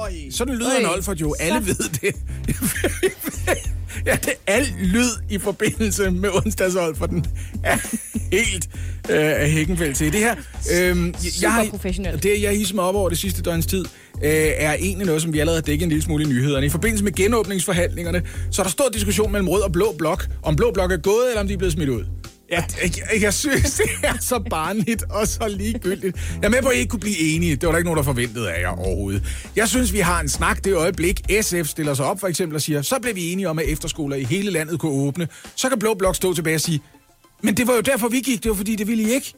Øj. Sådan lyder Øj. en Olfert jo. Alle ved det. <laughs> ja, det er al lyd i forbindelse med onsdagsolferten er helt øh, hækkenfældt til. Det her, øh, jeg, professionelt. det, jeg hisser mig op over det sidste døgns tid, øh, er egentlig noget, som vi allerede har dækket en lille smule i nyhederne. I forbindelse med genåbningsforhandlingerne, så er der stor diskussion mellem rød og blå blok, om blå blok er gået, eller om de er blevet smidt ud. Ja. Jeg, jeg, jeg synes, det er så barnligt og så ligegyldigt. Jeg er med på, at I ikke kunne blive enige. Det var der ikke nogen, der forventede af jer overhovedet. Jeg synes, vi har en snak det øjeblik. SF stiller sig op for eksempel og siger, så blev vi enige om, at efterskoler i hele landet kunne åbne. Så kan Blå Blok stå tilbage og sige, men det var jo derfor, vi gik. Det var fordi, det ville I ikke.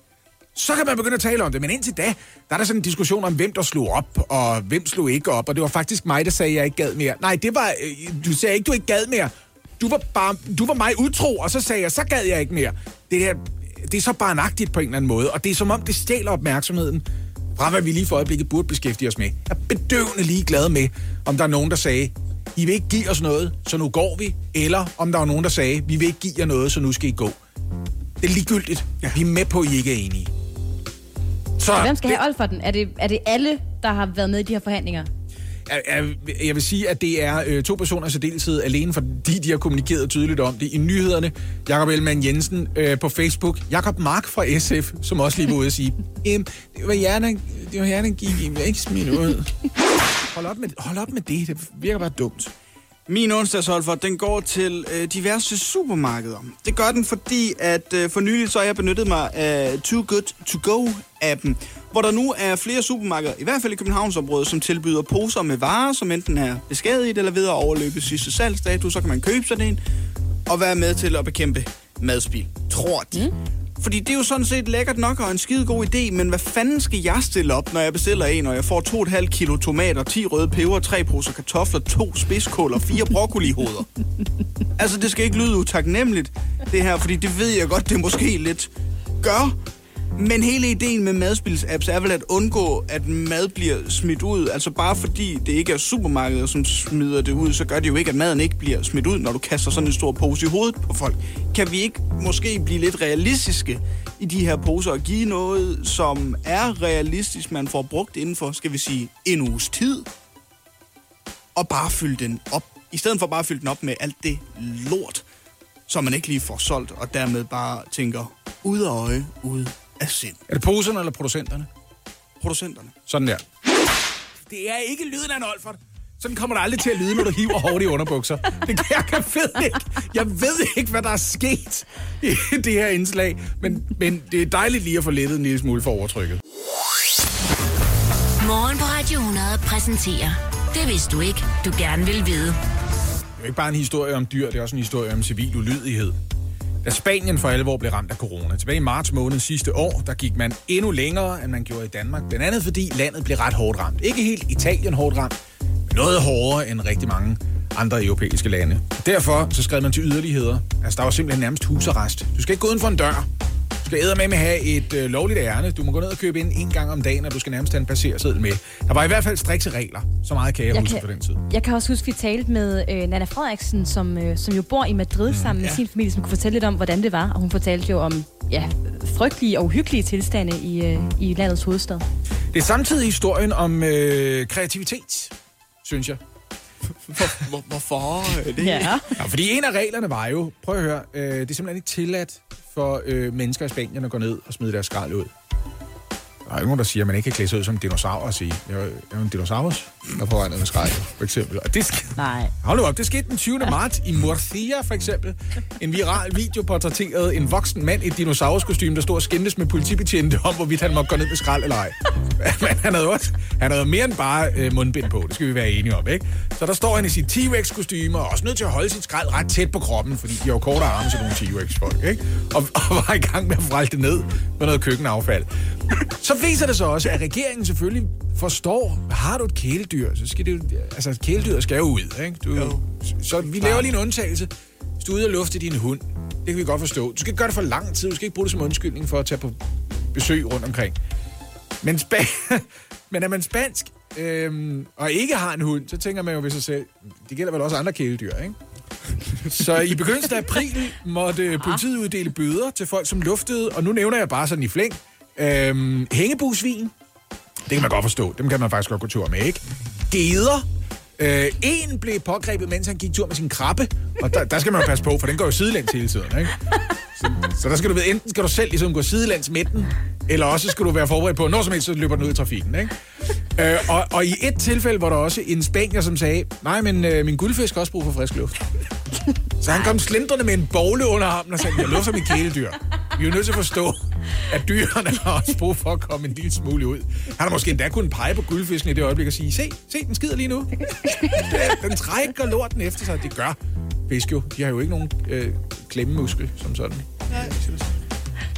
så kan man begynde at tale om det. Men indtil da, der er der sådan en diskussion om, hvem der slog op, og hvem slog ikke op. Og det var faktisk mig, der sagde, at jeg ikke gad mere. Nej, det var... Øh, du sagde ikke, du ikke gad mere. Du var, bare, du var mig utro, og så sagde jeg, så gad jeg ikke mere. Det, der, det er så barnagtigt på en eller anden måde, og det er som om, det stjæler opmærksomheden fra, hvad vi lige for øjeblikket burde beskæftige os med. Jeg er bedøvende ligeglad med, om der er nogen, der sagde, I vil ikke give os noget, så nu går vi, eller om der var nogen, der sagde, vi vil ikke give jer noget, så nu skal I gå. Det er ligegyldigt. Ja. Vi er med på, at I ikke er enige. Så, Hvem skal have Olferten? Er det, er det alle, der har været med i de her forhandlinger? Jeg, vil sige, at det er øh, to personer i særdeleshed alene, fordi de har kommunikeret tydeligt om det i nyhederne. Jakob Ellemann Jensen øh, på Facebook. Jakob Mark fra SF, som også lige var ude at sige, <laughs> ehm, det var hjernen, det var hjernen gik i, ikke smidt ud. Hold op, med, hold op med det, det virker bare dumt. Min onsdagsholfer, den går til øh, diverse supermarkeder. Det gør den, fordi at øh, for nylig så har jeg benyttet mig af Too Good To Go-appen, hvor der nu er flere supermarkeder, i hvert fald i Københavnsområdet, som tilbyder poser med varer, som enten er beskadiget eller ved at overløbe sidste salgsdato, så kan man købe sådan en og være med til at bekæmpe madspil. Tror de. Mm. Fordi det er jo sådan set lækkert nok og en skide god idé, men hvad fanden skal jeg stille op, når jeg bestiller en, og jeg får 2,5 kilo tomater, 10 røde peber, 3 poser kartofler, 2 spidskål og 4 broccolihoveder? altså, det skal ikke lyde utaknemmeligt, det her, fordi det ved jeg godt, det måske lidt gør. Men hele ideen med madspilsapps er vel at undgå, at mad bliver smidt ud. Altså bare fordi det ikke er supermarkedet, som smider det ud, så gør det jo ikke, at maden ikke bliver smidt ud, når du kaster sådan en stor pose i hovedet på folk. Kan vi ikke måske blive lidt realistiske i de her poser og give noget, som er realistisk, man får brugt inden for, skal vi sige, en uges tid? Og bare fylde den op. I stedet for bare at fylde den op med alt det lort, som man ikke lige får solgt, og dermed bare tænker, ud af øje, ud af sind. Er det poserne eller producenterne? Producenterne. Sådan der. Det er ikke lyden af en Olfert. Sådan kommer det aldrig til at lyde, når du hiver hårdt i underbukser. Det kan jeg kan ved ikke. Jeg ved ikke, hvad der er sket i det her indslag, men, men det er dejligt lige at få lettet en lille smule for overtrykket. Morgen på Radio 100 præsenterer Det vidste du ikke, du gerne vil vide. Det er ikke bare en historie om dyr, det er også en historie om civil ulydighed. Da Spanien for alvor blev ramt af corona, tilbage i marts måned sidste år, der gik man endnu længere, end man gjorde i Danmark. Blandt andet fordi landet blev ret hårdt ramt. Ikke helt Italien hårdt ramt, men noget hårdere end rigtig mange andre europæiske lande. Derfor så skrev man til yderligheder. Altså, der var simpelthen nærmest husarrest. Du skal ikke gå uden for en dør. Skal æde med med have et øh, lovligt ærne. Du må gå ned og købe ind en gang om dagen, og du skal nærmest have en passerseddel med. Der var i hvert fald strikse regler. Så meget kan jeg, jeg huske kan, på den tid. Jeg kan også huske, at vi talte med øh, Nana Frederiksen, som, øh, som jo bor i Madrid mm, sammen med ja. sin familie, som kunne fortælle lidt om, hvordan det var. Og hun fortalte jo om ja, frygtelige og uhyggelige tilstande i, øh, i landets hovedstad. Det er samtidig historien om øh, kreativitet, synes jeg. Hvor, hvor, hvorfor det? Ja. ja. Fordi en af reglerne var jo, prøv at høre, øh, det er simpelthen ikke tilladt for øh, mennesker i Spanien at gå ned og smide deres skrald ud. Der er jo nogen, der siger, at man ikke kan klæde sig ud som en dinosaur og sige, jeg er jo en dinosaurus, der får andet med skrald, for eksempel. Og det sk- Nej. Hold nu op, det skete den 20. marts i Murcia, for eksempel. En viral video portrætterede en voksen mand i et dinosauruskostyme, der stod og skændtes med politibetjente om, hvorvidt han måtte gå ned med skrald eller ej. <laughs> Men han havde også han havde mere end bare øh, mundbind på, det skal vi være enige om, ikke? Så der står han i sit T-Rex-kostyme, og også nødt til at holde sit skrald ret tæt på kroppen, fordi de har jo kortere arme til nogle T-Rex-folk, ikke? Og, <laughs> og var i gang med at frælde det ned med noget køkkenaffald. Så viser det sig også, at regeringen selvfølgelig forstår, har du et kæledyr, så skal det jo, altså kæledyr skal jo ud, ikke? Du, jo. Så vi laver lige en undtagelse. Hvis du er ude og lufte din hund, det kan vi godt forstå. Du skal ikke gøre det for lang tid, du skal ikke bruge det som undskyldning for at tage på besøg rundt omkring. Men, spa- <laughs> men er man spansk, øhm, og ikke har en hund, så tænker man jo ved sig selv, det gælder vel også andre kæledyr, ikke? Så i begyndelsen af april måtte <laughs> politiet uddele bøder til folk, som luftede, og nu nævner jeg bare sådan i flæng, øhm, hængebusvin, det kan man godt forstå, dem kan man faktisk godt gå tur med, ikke? Geder, Øh, en blev pågrebet, mens han gik tur med sin krabbe, og der, der skal man jo passe på, for den går jo sidelæns hele tiden, ikke? <laughs> Så, der skal du ved, enten skal du selv ligesom gå sidelands med den, eller også skal du være forberedt på, når som helst, så løber den ud i trafikken, ikke? Øh, og, og i et tilfælde var der også en spanier, som sagde, nej, men øh, min guldfisk har også brug for frisk luft. Så han kom slindrende med en bogle under armen og sagde, jeg lufter mit kæledyr. Vi er jo nødt til at forstå, at dyrene har også brug for at komme en lille smule ud. Han har måske endda kunnet pege på guldfisken i det øjeblik og sige, se, se, den skider lige nu. <laughs> den trækker lorten efter sig. Det gør fisk jo. De har jo ikke nogen øh, klemmemuskel som sådan.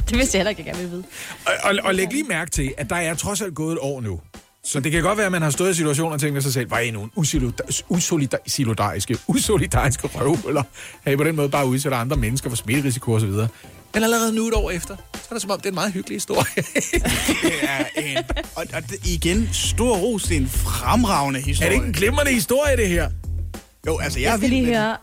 Det vidste jeg heller ikke, jeg gerne ville vide. Og, og, og læg lige mærke til, at der er trods alt gået et år nu. Så det kan godt være, at man har stået i situationen og tænkt ved sig selv, var I nogle usolidariske, usolidariske, usolidariske røvhuller? Har I på den måde bare udsætter andre mennesker for smitterisiko osv.? Men allerede nu et år efter, så er det som om, det er en meget hyggelig historie. Det er en, og, og det, igen, stor ros, det er en fremragende er historie. det ikke en glimrende historie, det her? Jo, altså, jeg, Jeg er skal vild lige med høre,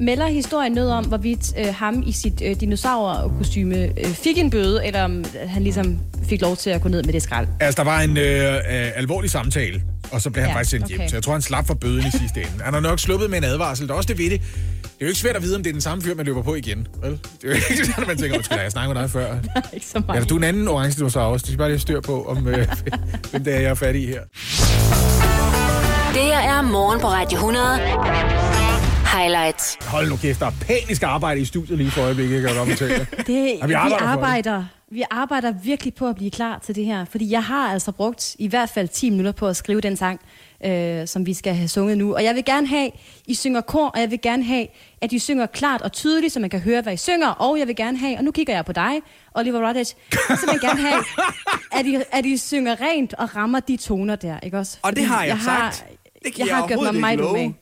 melder historien noget om, hvorvidt øh, ham i sit øh, dinosaurkostyme øh, fik en bøde, eller om han ligesom fik lov til at gå ned med det skrald? Altså, der var en øh, øh, alvorlig samtale, og så blev han Ja, faktisk sendt hjem. okay. Så jeg tror, han slap for bøden i sidste ende. Han har nok sluppet med en advarsel. Der er også det ved det. Det er jo ikke svært at vide, om det er den samme fyr, man løber på igen. Vel? Det er jo ikke <laughs> sådan, at man tænker, undskyld, jeg snakker med dig før. <laughs> ikke så Ja, meget. du er en anden orange dinosaurus. Det skal bare lige styr på, om, øh, <laughs> hvem det er, jeg er fat i her. Det her er morgen på Radio 100. Highlights. Hold nu kæft, der er panisk arbejde i studiet lige for øjeblikket, jeg kan jeg godt fortælle. Det, Og vi vi, arbejder det. arbejder, vi arbejder virkelig på at blive klar til det her. Fordi jeg har altså brugt i hvert fald 10 minutter på at skrive den sang, øh, som vi skal have sunget nu. Og jeg vil gerne have, I synger kor, og jeg vil gerne have, at I synger klart og tydeligt, så man kan høre, hvad I synger. Og jeg vil gerne have, og nu kigger jeg på dig, Oliver Rutledge, så vil jeg gerne have, <laughs> at I, at I synger rent og rammer de toner der, ikke også? Og det har jeg har, sagt. Det kan jeg jeg har gjort mig meget umage.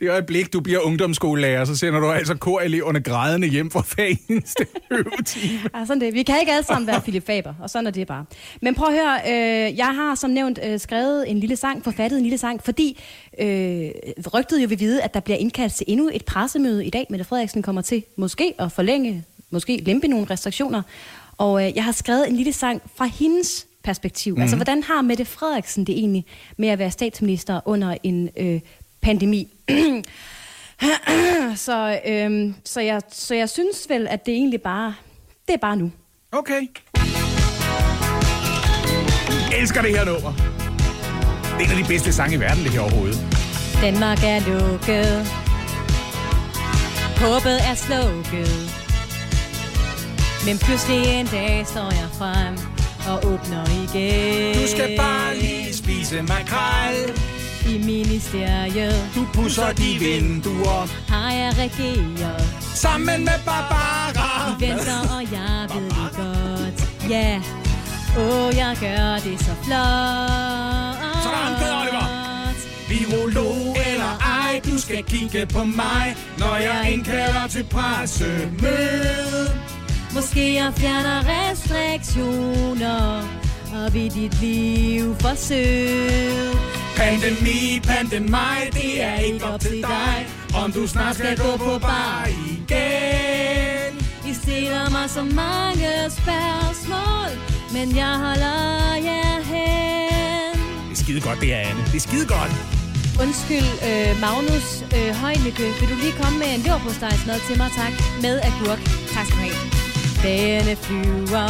Det øjeblik, du bliver ungdomsskolelærer, så sender du altså koreleverne grædende hjem fra hver eneste <laughs> øvetime. Ja, sådan det. Vi kan ikke alle sammen være Philip Faber, og sådan er det bare. Men prøv at høre, øh, jeg har som nævnt øh, skrevet en lille sang, forfattet en lille sang, fordi øh, rygtet jo vil vide, at der bliver indkaldt til endnu et pressemøde i dag. Mette Frederiksen kommer til måske at forlænge, måske lempe nogle restriktioner. Og øh, jeg har skrevet en lille sang fra hendes perspektiv. Mm. Altså, hvordan har Mette Frederiksen det egentlig med at være statsminister under en øh, pandemi? <clears throat> så, øhm, så, jeg, så jeg synes vel, at det egentlig bare, det er bare nu. Okay. Elsker det her nummer. Det er en af de bedste sange i verden, det her overhovedet. Danmark er lukket. Håbet er slukket. Men pludselig en dag står jeg frem og åbner igen. Du skal bare lige spise makrel. I ministeriet Du pusser de vinduer. har jeg regeret. Sammen med Barbara. De venter, og jeg ved det godt. Ja, åh, oh, jeg gør det så flot. Så er der omkvæd, Oliver. Virolog eller ej, du skal kigge på mig, når jeg indkalder til pressemøde. Måske jeg fjerner restriktioner og vil dit liv forsøge. Pandemi, pandemi, det er ikke op til dig, om du snart skal gå på bar igen. I stiller mig så mange spørgsmål, men jeg holder jer hen. Det er skide godt, det er Anne. Det er skide godt. Undskyld, øh, Magnus øh, Højnække, vil du lige komme med en leverpostejsmad til mig, tak? Med agurk. Tak skal du have. Dagene flyver.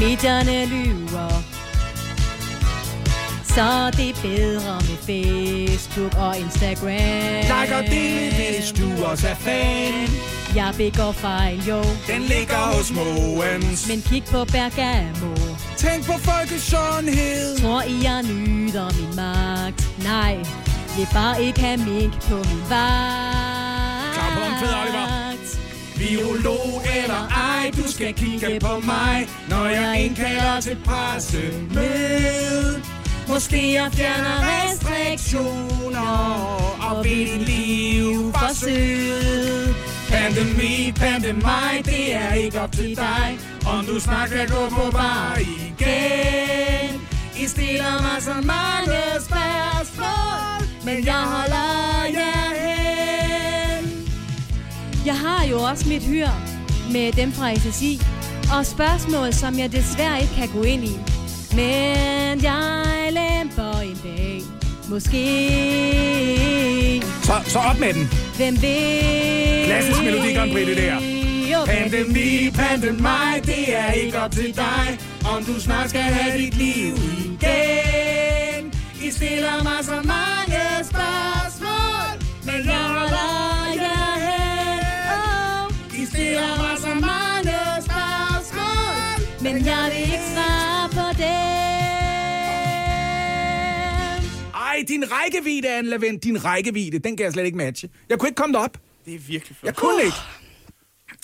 Medierne lyver. Så det er bedre med Facebook og Instagram. Like og del, hvis du også er fan. Jeg begår fejl, jo. Den ligger hos Mogens. Men kig på Bergamo. Tænk på folkesundhed. Tror I, jeg nyder min magt? Nej, vil bare ikke have mink på min vagt. Klar på omkvædet, Oliver. Virolog eller ej, du skal kigge på mig, når jeg indkalder til pressemøde. Måske jeg fjerner restriktioner og vil liv forsøge. Pandemi, pandemi, det er ikke op til dig, om du snart kan gå på bar igen. I stiller mig så mange spørgsmål, men jeg holder jer hen. Jeg har jo også mit hyr med dem fra SSI, og spørgsmål, som jeg desværre ikke kan gå ind i. Men jeg lemper en dag, måske. Så, så op med den. Hvem ved? Klassisk Melodi Grand Prix, det der. Pandemi, pandemi, det er ikke op til dig, om du snart skal have dit liv igen. I stiller mig så mange spørgsmål, men jeg holder jer hen. Oh, I stiller mig så mange spørgsmål, men jeg vil ikke svare på dem. Ej, din rækkevidde, Anne Lavend, din rækkevidde, den kan jeg slet ikke matche. Jeg kunne ikke komme derop. Det er virkelig flot. Jeg kunne ikke.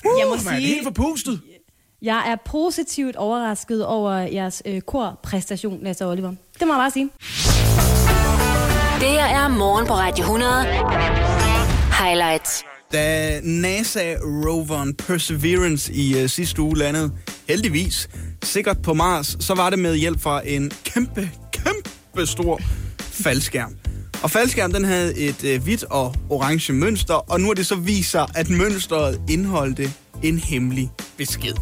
Jeg må Uh, man sige- helt forpustet. Jeg er positivt overrasket over jeres øh, korpræstation, Lasse og Oliver. Det må jeg bare sige. Det her er morgen på Radio 100. Highlights. Da NASA-roveren Perseverance i uh, sidste uge landede, heldigvis, sikkert på Mars, så var det med hjælp fra en kæmpe, kæmpe stor faldskærm. Og faldskærmen den havde et uh, hvidt og orange mønster, og nu er det så vist sig, at mønstret indeholdte en hemmelig besked.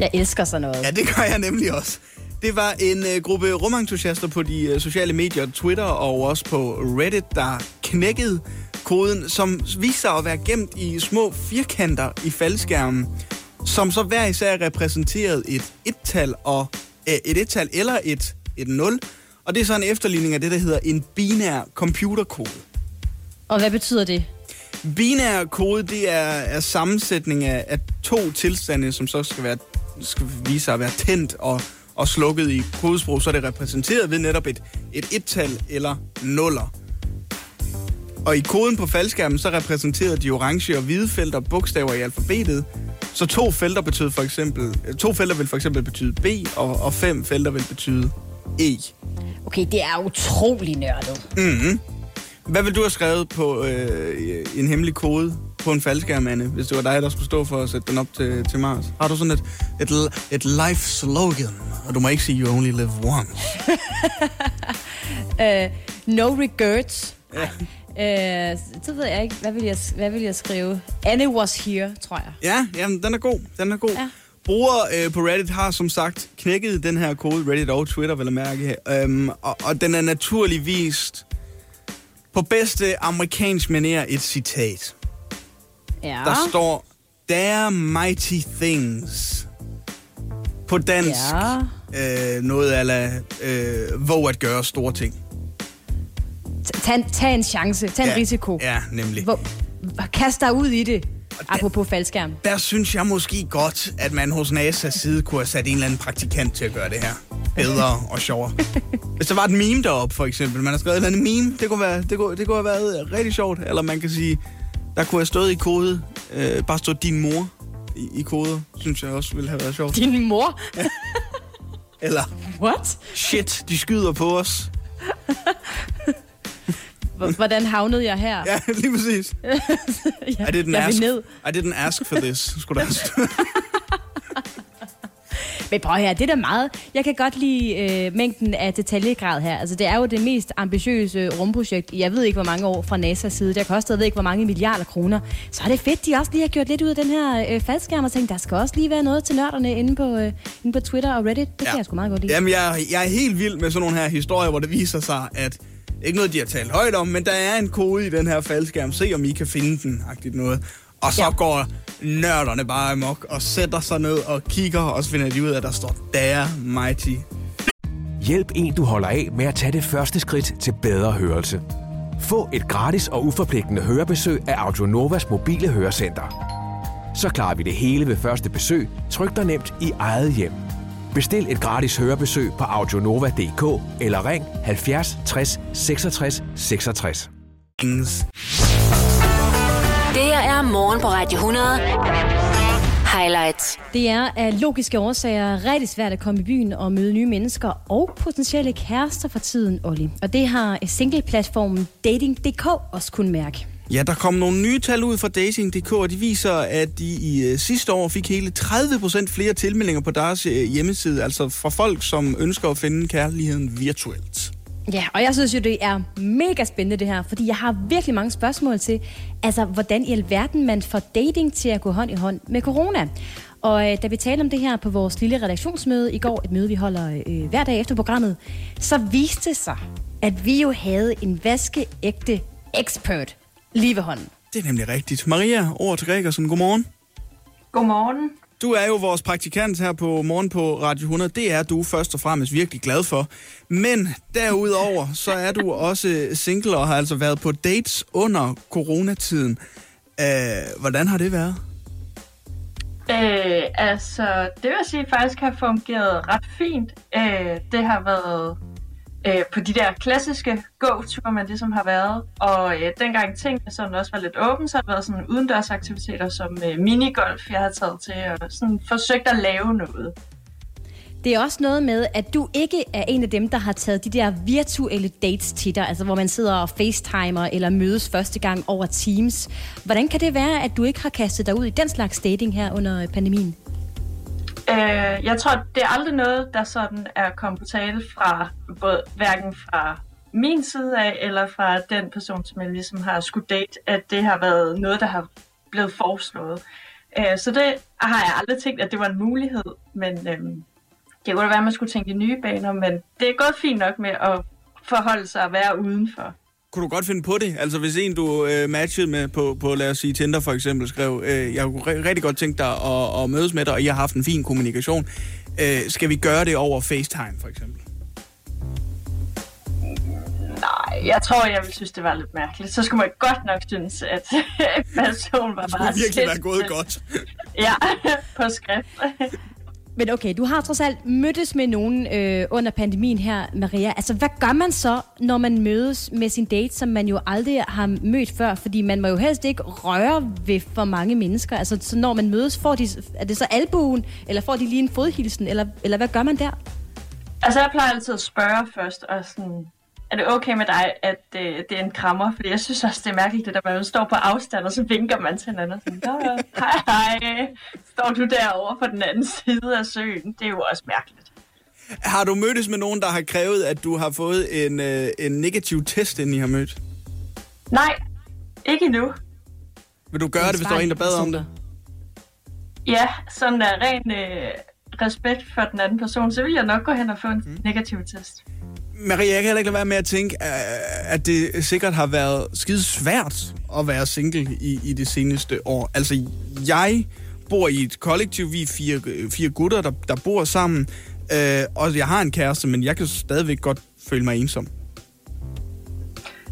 Jeg elsker sådan noget. Ja, det gør jeg nemlig også. Det var en uh, gruppe rumentusiaster på de uh, sociale medier, Twitter og også på Reddit, der knækkede koden, som viste sig at være gemt i små firkanter i faldskærmen, som så hver især repræsenterede et et-tal, og, uh, et et-tal eller et, et 0. Og det er så en efterligning af det, der hedder en binær computerkode. Og hvad betyder det? Binær kode, det er, er sammensætning af, af to tilstande, som så skal, være, skal vise sig at være tændt og, og slukket i kodesprog. Så er det repræsenteret ved netop et, et et-tal eller nuller. Og i koden på faldskærmen, så repræsenterede de orange og hvide felter bogstaver i alfabetet. Så to felter betød for eksempel, to felter vil for eksempel betyde B, og, og fem felter vil betyde E. Okay, det er utrolig nørdet. Mm-hmm. Hvad vil du have skrevet på øh, en hemmelig kode på en faldskærm, Anne, hvis det var dig, der skulle stå for at sætte den op til, til Mars? Har du sådan et, et, et life slogan? Og du må ikke sige, you only live once. Uh, <laughs> no regrets. Ja. Uh, så ved jeg ikke, hvad vil jeg, hvad vil jeg skrive? Anne was here, tror jeg. Ja, jamen, den er god. Den er god. Ja. Brugere øh, på Reddit har som sagt knækket den her kode, Reddit og Twitter, vil jeg mærke. Øhm, og, og den er naturligvis på bedste amerikansk manér et citat. Ja. Der står, There mighty things. På dansk, Ja. øh, noget ala, øh, våg at gøre store ting. Tag, tag en chance. Tag en Ja, risiko. Ja, nemlig. Hvor, kast dig ud i det. Apropos faldskærm. Der synes jeg måske godt, at man hos NASA's side kunne have sat en eller anden praktikant til at gøre det her bedre og sjovere. <laughs> Hvis der var et meme deroppe, for eksempel. Man har skrevet et eller andet meme. Det kunne, være, det kunne, det kunne have været rigtig sjovt. Eller man kan sige, der kunne have stået i kode. Øh, bare stået din mor i, i koder. Synes jeg også ville have været sjovt. Din mor? <laughs> Eller, What? shit, de skyder på os. <laughs> Hvordan havnede jeg her? <laughs> Ja, lige præcis. <laughs> jeg, I didn't, jeg ask, ned. I didn't ask for this, skulle der. <laughs> Men prøv her, det er da meget. Jeg kan godt lide øh, mængden af detaljegrad her. Altså, det er jo det mest ambitiøse rumprojekt, jeg ved ikke hvor mange år fra NASA's side. Det har kostet, jeg ved ikke hvor mange milliarder kroner. Så er det fedt, de også lige har gjort lidt ud af den her øh, faldskærm og tænkt, der skal også lige være noget til nørderne inde på, øh, inde på Twitter og Reddit. Det kan jeg sgu meget godt lide. Jamen, jeg, jeg er helt vild med sådan nogle her historier, hvor det viser sig, at ikke noget, de har talt højt om, men der er en kode i den her faldskærm. Se, om I kan finde den, agtigt noget. Og så ja. går nørderne bare amok og sætter sig ned og kigger, og så finder de ud af, at der står There Mighty. Hjælp en, du holder af med at tage det første skridt til bedre hørelse. Få et gratis og uforpligtende hørebesøg af Audionovas mobile hørecenter. Så klarer vi det hele ved første besøg, tryk dig nemt i eget hjem. Bestil et gratis hørebesøg på audionova.dk eller ring 70 60 66 66. Det her er morgen på Radio 100. Highlights. Det er af logiske årsager rigtig svært at komme i byen og møde nye mennesker og potentielle kærester for tiden, Olli. Og det har singleplatformen Dating.dk også kun mærke. Ja, der kom nogle nye tal ud fra Dating.dk, og de viser, at de i øh, sidste år fik hele 30% flere tilmeldinger på deres øh, hjemmeside, altså fra folk, som ønsker at finde kærligheden virtuelt. Ja, og jeg synes jo, det er mega spændende det her, fordi jeg har virkelig mange spørgsmål til, altså hvordan i alverden man får dating til at gå hånd i hånd med corona. Og øh, da vi talte om det her på vores lille redaktionsmøde i går, et møde vi holder øh, hver dag efter programmet, så viste det sig, at vi jo havde en vaskeægte expert lige ved hånden. Det er nemlig rigtigt. Maria, over til Gregersen, godmorgen. Godmorgen. Du er jo vores praktikant her på Morgen på Radio 100. Det er du først og fremmest virkelig glad for. Men derudover, så er du <laughs> også single og har altså været på dates under coronatiden. Uh, hvordan har det været? Øh, altså, det vil sige faktisk har fungeret ret fint. Øh, det har været øh, på de der klassiske gåture, man ligesom har været. Og øh, dengang tingene sådan også var lidt åbne, så har der været sådan udendørsaktiviteter som øh, minigolf, jeg har taget til, og sådan forsøgt at lave noget. Det er også noget med, at du ikke er en af dem, der har taget de der virtuelle dates til dig, altså hvor man sidder og facetimer eller mødes første gang over Teams. Hvordan kan det være, at du ikke har kastet dig ud i den slags dating her under øh, pandemien? Øh, jeg tror, det er aldrig noget, der sådan er kommet på tale fra både hverken fra min side af, eller fra den person, som jeg ligesom har skulle date, at det har været noget, der har blevet foreslået. Øh, så det har jeg aldrig tænkt, at det var en mulighed, men øh, det kunne da være, at man skulle tænke i nye baner, men det er gået fint nok med at forholde sig og være udenfor. Kunne du godt finde på det? Altså hvis en, du øh, matchede med på, på, lad os sige, Tinder for eksempel, skrev, øh, jeg kunne re- rigtig godt tænke dig at, at mødes med dig, og I har haft en fin kommunikation. Øh, skal vi gøre det over FaceTime for eksempel? Nej, jeg tror, jeg ville synes, det var lidt mærkeligt. Så skulle man godt nok synes, at <laughs> personen var Det meget skulle virkelig være gået godt. Ja, <laughs> på skrift. <laughs> Men okay, du har trods alt mødtes med nogen øh, under pandemien her, Maria. Altså, hvad gør man så, når man mødes med sin date, som man jo aldrig har mødt før? Fordi man må jo helst ikke røre ved for mange mennesker. Altså, så når man mødes, får de, er det så albuen, eller får de lige en fodhilsen, eller, eller hvad gør man der? Altså, jeg plejer altid at spørge først, og sådan, er det okay med dig, at øh, det er en krammer? Fordi jeg synes også, det er mærkeligt, det der, man står på afstand, og så vinker man til hinanden. og Sådan, "Nå, hej, hej, står du derovre på den anden side af søen? Det er jo også mærkeligt. Har du mødtes med nogen, der har krævet, at du har fået en, øh, en negativ test, inden I har mødt? Nej, ikke endnu. Vil du gøre det, hvis der var en, der bad om det? Ja, sådan er ren øh, respekt for den anden person, så vil jeg nok gå hen og få en mm. negativ test. Maria, jeg kan heller ikke lade være med at tænke, at det sikkert har været skide svært at være single i, i det seneste år. Altså, jeg bor i et kollektiv, vi er fire, fire gutter, der, der bor sammen, øh, og jeg har en kæreste, men jeg kan stadigvæk godt føle mig ensom.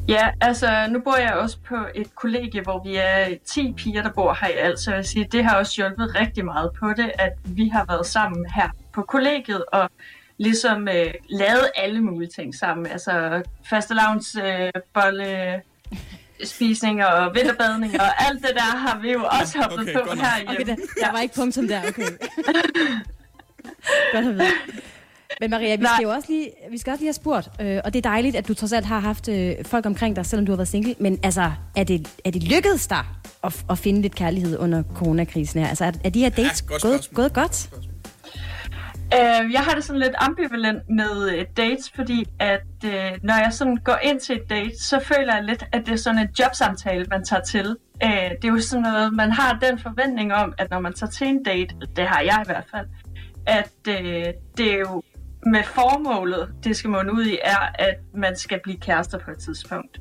Ja, altså nu bor jeg også på et kollegie, hvor vi er 10 piger, der bor her i alt, så jeg vil sige, det har også hjulpet rigtig meget på det, at vi har været sammen her på kollegiet og ligesom øh, lavet alle mulige ting sammen. Altså fastelavns øh, bolle, spisning og vinterbadning og alt det der har vi jo også hoppet Okay, på herhjemme. Okay, der, der var ikke punktum der, okay. <laughs> Godt at vide. Men Maria, vi skal jo også lige, vi skal også lige have spurgt, øh, og det er dejligt, at du trods alt har haft øh, folk omkring dig, selvom du har været single. Men altså, er det, er det lykkedes dig at, at finde lidt kærlighed under coronakrisen her? Altså, er, er de her dates godt gået, gået godt? Øh, jeg har det sådan lidt ambivalent med øh, dates, fordi at øh, når jeg sådan går ind til et date, så føler jeg lidt, at det er sådan en jobsamtale, man tager til. Øh, det er jo sådan noget, man har den forventning om, at når man tager til en date, det har jeg i hvert fald, at øh, det er jo med formålet, det skal man ud i, er, at man skal blive kærester på et tidspunkt.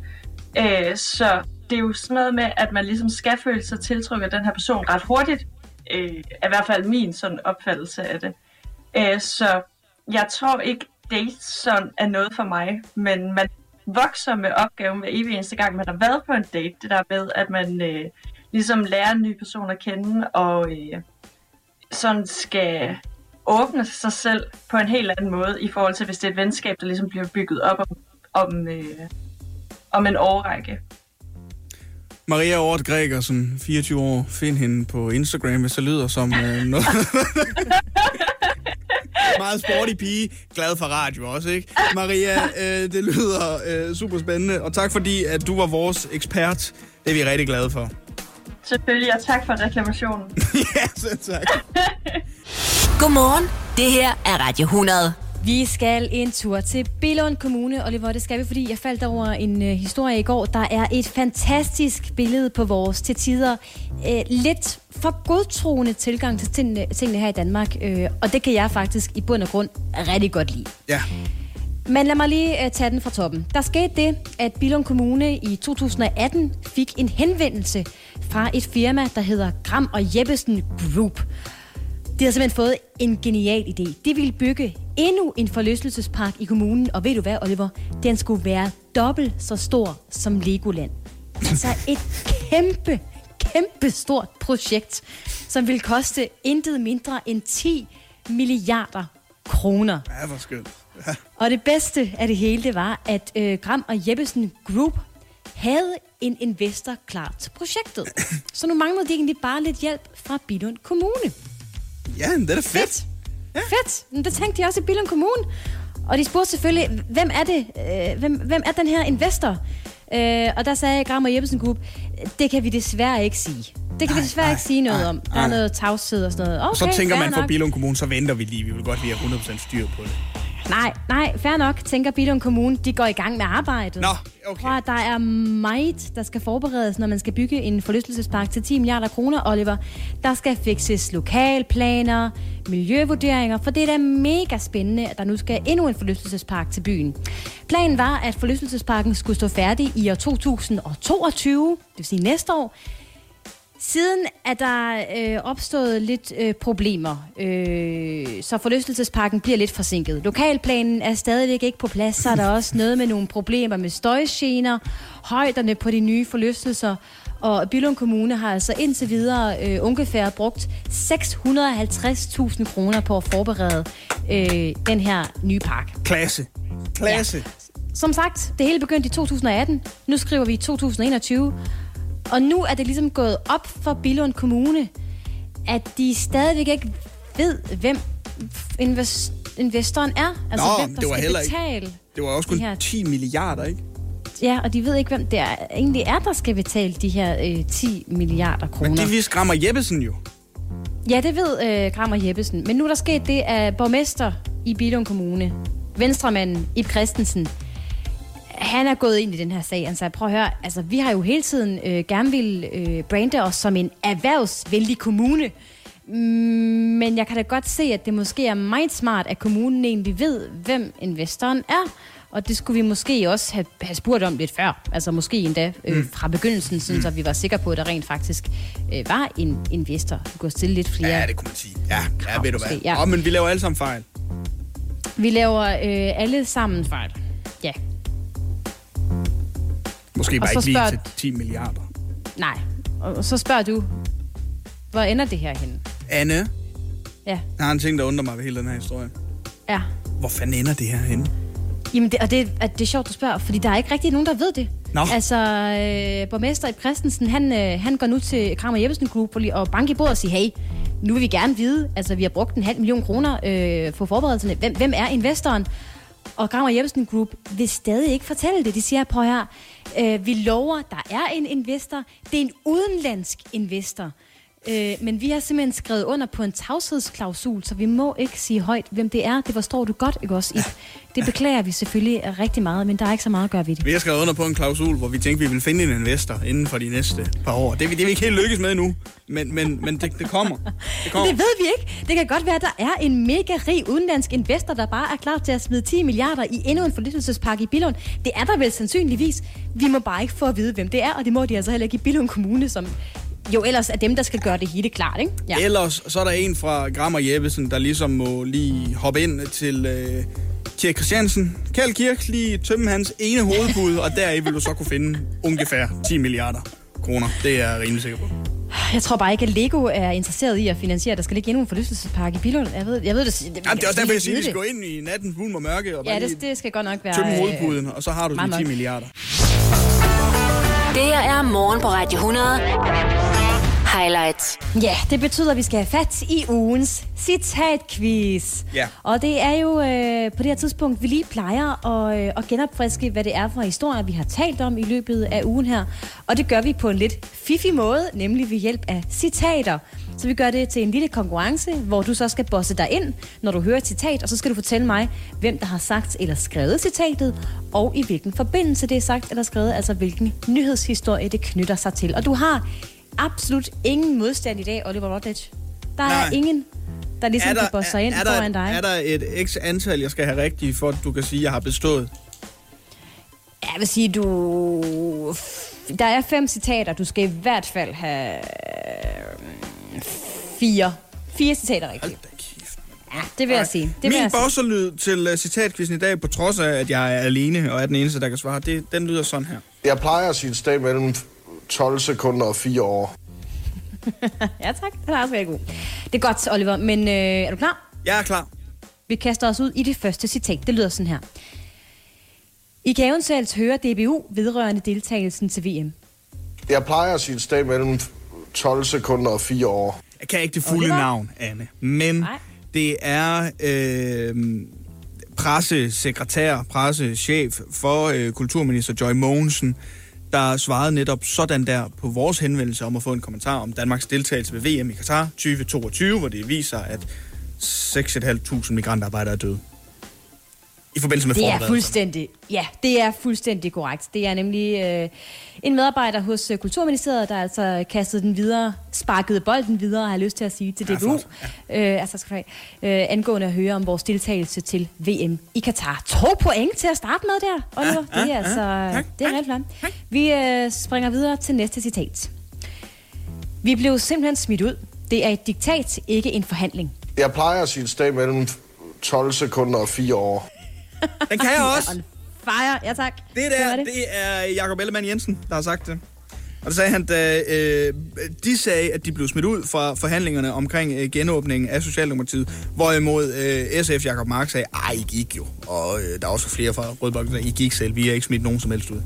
Øh, så det er jo sådan noget med, at man ligesom skal føle sig tiltrykket af den her person ret hurtigt. Øh, er i hvert fald min sådan opfattelse af det. Øh, så jeg tror ikke, dates sådan er noget for mig, men man vokser med opgaven hver evig eneste gang, man har været på en date. Det der med, at man øh, ligesom lærer en ny person at kende, og øh, sådan skal åbne sig selv på en helt anden måde, i forhold til hvis det er et venskab, der ligesom bliver bygget op om, om, øh, om en årrække. Maria Ort Gregersen, 24 år. Find hende på Instagram, hvis det lyder som øh, noget. <laughs> Meget sporty pige. Glad for radio også, ikke? Maria, øh, det lyder øh, super spændende. Og tak fordi, at du var vores ekspert. Det er vi rigtig glade for. Selvfølgelig, og tak for reklamationen. <laughs> ja, så tak. <laughs> Godmorgen. Det her er Radio 100. Vi skal en tur til Billund Kommune, Oliver. Det skal vi, fordi jeg faldt over en øh, historie i går. Der er et fantastisk billede på vores til tider øh, lidt for godtroende tilgang til tingene, tingene her i Danmark. Øh, og det kan jeg faktisk i bund og grund rigtig godt lide. Ja. Men lad mig lige uh, tage den fra toppen. Der skete det, at Billund Kommune i 2018 fik en henvendelse fra et firma, der hedder Gram og Jeppesen Group. De har simpelthen fået en genial idé. De ville bygge endnu en forlystelsespark i kommunen, og ved du hvad, Oliver? Den skulle være dobbelt så stor som Legoland. Altså et kæmpe, kæmpe stort projekt, som vil koste intet mindre end 10 milliarder kroner. Ja, hvor skønt. Og det bedste af det hele, det var, at øh, Gram og Jeppesen Group havde en investor klar til projektet. Så nu manglede de egentlig bare lidt hjælp fra Billund Kommune. Ja, det er da fedt. Ja. Fedt. Men det tænkte de også i Billund Kommune. Og de spurgte selvfølgelig, hvem er det? Øh, hvem, hvem er den her investor? Øh, og der sagde Gram og Jeppesen Group, det kan vi desværre ikke sige. Det kan nej, vi desværre nej, ikke sige noget nej, om. Der nej. er noget tavshed og sådan noget. Okay, så tænker man for nok. Bilund Kommune, så venter vi lige. Vi vil godt lige have 100% styr på det. Nej, nej, fair nok, tænker Billund Kommune. De går i gang med arbejdet. Nå, okay. Prøv, der er meget, der skal forberedes, når man skal bygge en forlystelsespark til 10 milliarder kroner, Oliver. Der skal fikses lokalplaner, miljøvurderinger, for det er da mega spændende, at der nu skal endnu en forlystelsespark til byen. Planen var, at forlystelsesparken skulle stå færdig i år 2022, det vil sige næste år. Siden er der øh, opstået lidt øh, problemer, øh, så forlystelsesparken bliver lidt forsinket. Lokalplanen er stadigvæk ikke på plads, så er der også noget med nogle problemer med støjgener, højderne på de nye forlystelser, og Billund Kommune har altså indtil videre øh, ungefær brugt 650.000 kroner på at forberede øh, den her nye park. Klasse. Klasse. Ja. Som sagt, det hele begyndte i 2018. Nu skriver vi 2021. Og nu er det ligesom gået op for Billund Kommune, at de stadigvæk ikke ved, hvem invest- investoren er. Altså, Nå, hvem der det var skal heller ikke- betale. Det var også kun her- 10 milliarder, ikke? Ja, og de ved ikke, hvem det er, egentlig er, der skal betale de her øh, 10 milliarder kroner. Men det vidste Grammer Jeppesen jo. Ja, det ved øh, Krammer Jeppesen. Men nu er der sket det, at borgmester i Billund Kommune, venstremanden Ib Christensen, han er gået ind i den her sag. Han sagde, prøv at høre, altså, vi har jo hele tiden øh, gerne vil øh, brande os som en erhvervsvældig kommune. Mm, Men jeg kan da godt se, at det måske er meget smart, at kommunen egentlig ved, hvem investoren er. Og det skulle vi måske også have, have spurgt om lidt før. Altså måske endda øh, Mm. fra begyndelsen, sådan, så vi var sikre på, at der rent faktisk øh, var en investor. Vi kunne stille lidt flere Ja, det kunne man sige. Ja, ja ved du hvad. måske. Ja. Oh, men vi laver alle sammen fejl. Vi laver øh, alle sammen fejl. Ja, Måske Og bare ikke lige spørger- til 10 milliarder. nej. Og så spørger du, hvor ender det her henne? Anne, Ja, jeg har en ting, der undrer mig ved hele den her historie. ja. Hvor fanden ender det her henne? Jamen, det, og det, at det er sjovt, du spørger, fordi der er ikke rigtig nogen, der ved det. Nå. Altså, øh, borgmester Ib Christensen, han, øh, han går nu til Kramer Jeppesen Group for lige at banke i bordet og sige, hey, nu vil vi gerne vide, altså vi har brugt en halv million kroner øh, på forberedelserne. Hvem, hvem er investoren? Og Kramer Jeppesen Group vil stadig ikke fortælle det. De siger, prøv her, øh, vi lover, der er en investor. Det er en udenlandsk investor. Øh, men vi har simpelthen skrevet under på en tavshedsklausul, så vi må ikke sige højt, hvem det er. Det forstår du godt, ikke også? Ib? Det beklager vi selvfølgelig rigtig meget, men der er ikke så meget at gøre ved det. Vi har skrevet under på en klausul, hvor vi tænkte, vi ville finde en investor inden for de næste par år. Det det er vi ikke helt lykkes med endnu, men, men, men det, det kommer. Det kommer. <laughs> Det ved vi ikke. Det kan godt være, at der er en mega rig udenlandsk investor, der bare er klar til at smide 10 milliarder i endnu en forlystelsespark i Billund. Det er der vel sandsynligvis. Vi må bare ikke få at vide, hvem det er, og det må de altså heller ikke i Billund Kommune, som jo ellers er dem, der skal gøre det hele klart, ikke? Ja. Ellers så er der en fra Grammer Jeppesen, der ligesom må lige hoppe ind til øh, Kirk Christiansen. Kald Kirk, lige tømme hans ene hovedpude, og deri vil du så kunne finde ungefær 10 milliarder kroner. Det er jeg rimelig sikker på. Jeg tror bare ikke, at Lego er interesseret i at finansiere, der skal ligge endnu en forlystelsespark i Billund. Jeg ved, jeg ved det. det Jamen, det er også derfor, jeg siger, at vi skal gå ind i natten fuld med mørke og Ja, det, det skal godt nok være... tømme øh, hovedpuden, og så har du de 10 nok. milliarder. Det her er morgen på Radio 100. Highlights. Ja, det betyder, at vi skal have fat i ugens citatquiz. Ja. Og det er jo øh, på det her tidspunkt, vi lige plejer at, øh, at genopfriske, hvad det er for historier, vi har talt om i løbet af ugen her. Og det gør vi på en lidt fiffig måde, nemlig ved hjælp af citater. Så vi gør det til en lille konkurrence, hvor du så skal bosse dig ind, når du hører et citat, og så skal du fortælle mig, hvem der har sagt eller skrevet citatet, og i hvilken forbindelse det er sagt eller skrevet, altså hvilken nyhedshistorie det knytter sig til. Og du har absolut ingen modstand i dag, Oliver Routledge. Der Nej. er ingen, der ligesom er kan der, bosse sig ind er, der, foran dig. er der et x antal, jeg skal have rigtigt, for at du kan sige, at jeg har bestået? Jeg vil sige, du... Der er fem citater. Du skal i hvert fald have fire. Fire citater rigtigt. Ja, det vil jeg sige. Det vil Min jeg sige. bosserlyd til uh, citatkvisten i dag, på trods af, at jeg er alene og er den eneste, der kan svare, det, den lyder sådan her. Jeg plejer at sige et sted mellem 12 sekunder og 4 år. <laughs> ja, tak. Den er også rigtig god. Det er godt, Oliver. Men øh, er du klar? Jeg er klar. Vi kaster os ud i det første citat. Det lyder sådan her. I kan eventuelt høre DBU vedrørende deltagelsen til VM. Jeg plejer at sige et sted mellem 12 sekunder og 4 år. Jeg kan ikke det fulde Oliver? navn, Anne, men Nej. det er øh, pressesekretær, pressechef for øh, kulturminister Joy Mogensen, der svarede netop sådan der på vores henvendelse om at få en kommentar om Danmarks deltagelse ved VM i Katar 2022, hvor det viser, at 6.500 migrantarbejdere er døde. I forbindelse med Det er fuldstændig, ja, det er fuldstændig korrekt. Det er nemlig øh, en medarbejder hos øh, Kulturministeriet, der altså kastede den videre, sparkede bolden videre, har jeg lyst til at sige, til Ja, DBU, flot. øh, altså, skal øh, angående at høre om vores deltagelse til VM i Katar. To point til at starte med der, Oliver. Ja, det er ja, altså, ja. det er rigtig flot. Vi øh, springer videre til næste citat. Vi blev simpelthen smidt ud. Det er et diktat, ikke en forhandling. Jeg plejer at sige et sted mellem 12 sekunder og 4 år. Den kan jeg <laughs> også. Fire, ja tak. Det der, er det? det er Jakob Ellemann Jensen, der har sagt det. Og det sagde han, da øh, de sagde, at de blev smidt ud fra forhandlingerne omkring øh, genåbningen af Socialdemokratiet, hvorimod øh, SF Jakob Mark sagde, ej, I gik jo. Og øh, der er også flere fra Rødbakken, der I gik selv, vi har ikke smidt nogen som helst ud.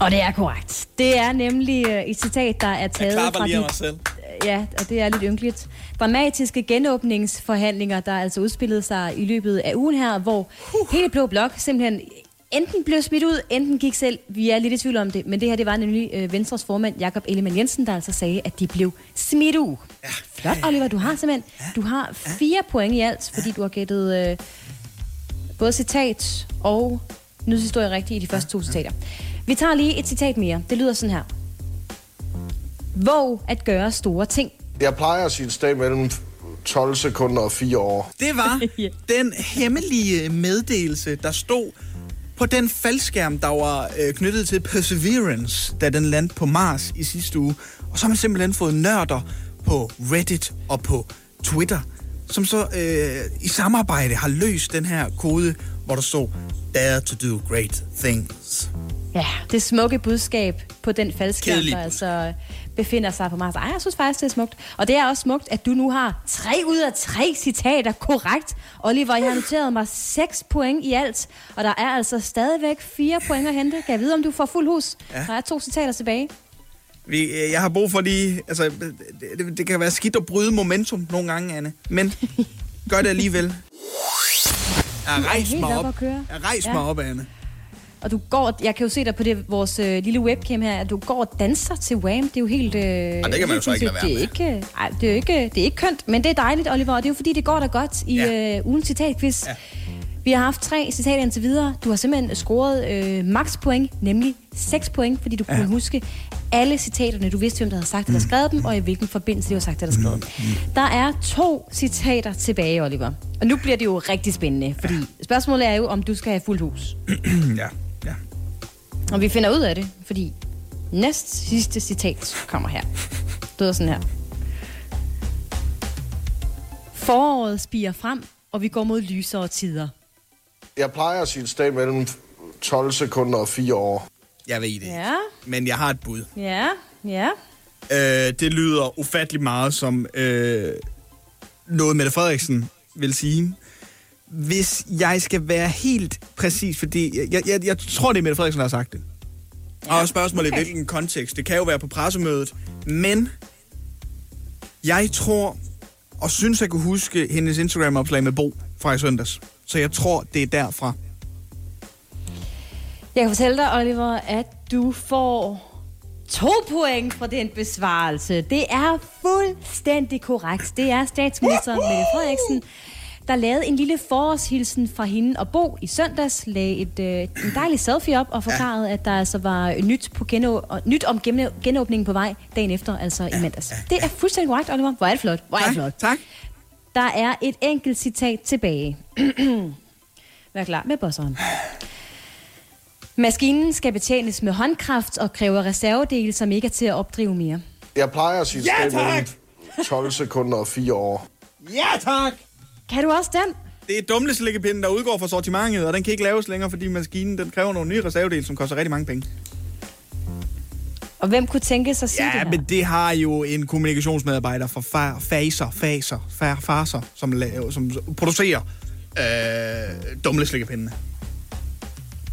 Og det er korrekt. Det er nemlig øh, et citat, der er taget fra de... selv. Ja, og det er lidt ynkeligt. Dramatiske genåbningsforhandlinger, der altså udspillede sig i løbet af ugen her, hvor uh. hele Blå Blok simpelthen enten blev smidt ud, enten gik selv. Vi er lidt i tvivl om det, men det her det var nemlig øh, Venstres formand, Jakob Ellemann Jensen, der altså sagde, at de blev smidt ud. Ja. Flot, Oliver. Du har simpelthen du har fire point i alt, fordi du har gættet øh, både citat og nyhedshistorie rigtigt i de første to citater. Vi tager lige et citat mere. Det lyder sådan her. Våg at gøre store ting. Jeg plejer at sige et sted mellem 12 sekunder og 4 år. Det var <laughs> den hemmelige meddelelse, der stod på den faldskærm, der var øh, knyttet til Perseverance, da den landede på Mars i sidste uge. Og så har man simpelthen fået nørder på Reddit og på Twitter, som så øh, i samarbejde har løst den her kode, hvor der stod Dare to do great things. Ja, det smukke budskab på den faldskærm, Kedeligt der altså befinder sig på Mars. Ej, jeg synes faktisk, det er smukt. Og det er også smukt, at du nu har tre ud af tre citater korrekt. Oliver, jeg har noteret mig 6 point i alt, og der er altså stadigvæk fire point at hente. Kan jeg vide, om du får fuld hus? Ja. Der er to citater tilbage. Vi, øh, jeg har brug for lige... Altså, det, det, det kan være skidt at bryde momentum nogle gange, Anne. Men gør det alligevel. <laughs> Jeg rejs mig op. Jeg rejs Ja. mig op, Anne. Og du går, jeg kan jo se dig på det, vores øh, lille webcam her, at du går og danser til Wham. Det er jo helt... Øh, det kan man jo så ikke lade være det er ikke, ej, det er jo ikke, det er ikke kønt, men det er dejligt, Oliver. Og det er jo fordi, det går da godt i ja. øh, ugens citatquiz. Ja. Vi har haft tre citater indtil videre. Du har simpelthen scoret øh, max point, nemlig 6 point, fordi du ja. kunne huske alle citaterne. Du vidste, hvem der havde sagt eller skrevet dem, og i hvilken forbindelse de var sagt eller skrevet. Der er to citater tilbage, Oliver. Og nu bliver det jo rigtig spændende, fordi spørgsmålet er jo, om du skal have fuldt hus. <clears throat> ja. Og vi finder ud af det, fordi næst sidste citat kommer her. Det lyder sådan her. Foråret spiger frem, og vi går mod lysere tider. Jeg plejer at sige et sted mellem 12 sekunder og 4 år. Jeg ved det. Ja, Men jeg har et bud. ja, ja. Øh, det lyder ufattelig meget som øh, noget, Mette Frederiksen vil sige. Hvis jeg skal være helt præcis, fordi jeg, jeg, jeg tror, det er Mette Frederiksen, der har sagt det. Ja, og spørgsmålet okay. i hvilken kontekst. Det kan jo være på pressemødet, men jeg tror, og synes jeg kunne huske hendes Instagram-opslag med Bo fra i søndags. Så jeg tror, det er derfra. Jeg kan fortælle dig, Oliver, at du får to point for den besvarelse. Det er fuldstændig korrekt. Det er statsminister Mette Frederiksen, der lavede en lille forårshilsen fra hende og Bo i søndags, lagde et, øh, en dejlig selfie op og forklarede, at der altså var nyt, på genå- og nyt om genå- genåbningen på vej dagen efter, altså i mandags. Det er fuldstændig korrekt, Oliver. Hvor er det flot. Hvor er det flot. Tak. Der er et enkelt citat tilbage. <clears throat> Vær klar med bosseren. Maskinen skal betjenes med håndkraft og kræver reservedele, som ikke er til at opdrive mere. Jeg plejer at sige et Ja, sted tak! mellem 12 sekunder og 4 år. Ja, tak! Kan du også den? Det er dumleslikkepinden, der udgår fra sortimentet, og den kan ikke laves længere, fordi maskinen den kræver nogle nye reservedele, som koster rigtig mange penge. Og hvem kunne tænke sig at sige det Ja, her? men det har jo en kommunikationsmedarbejder fra fa- Faser, Faser, fa- Farser, som, laver, som producerer øh, dumleslikkepindene.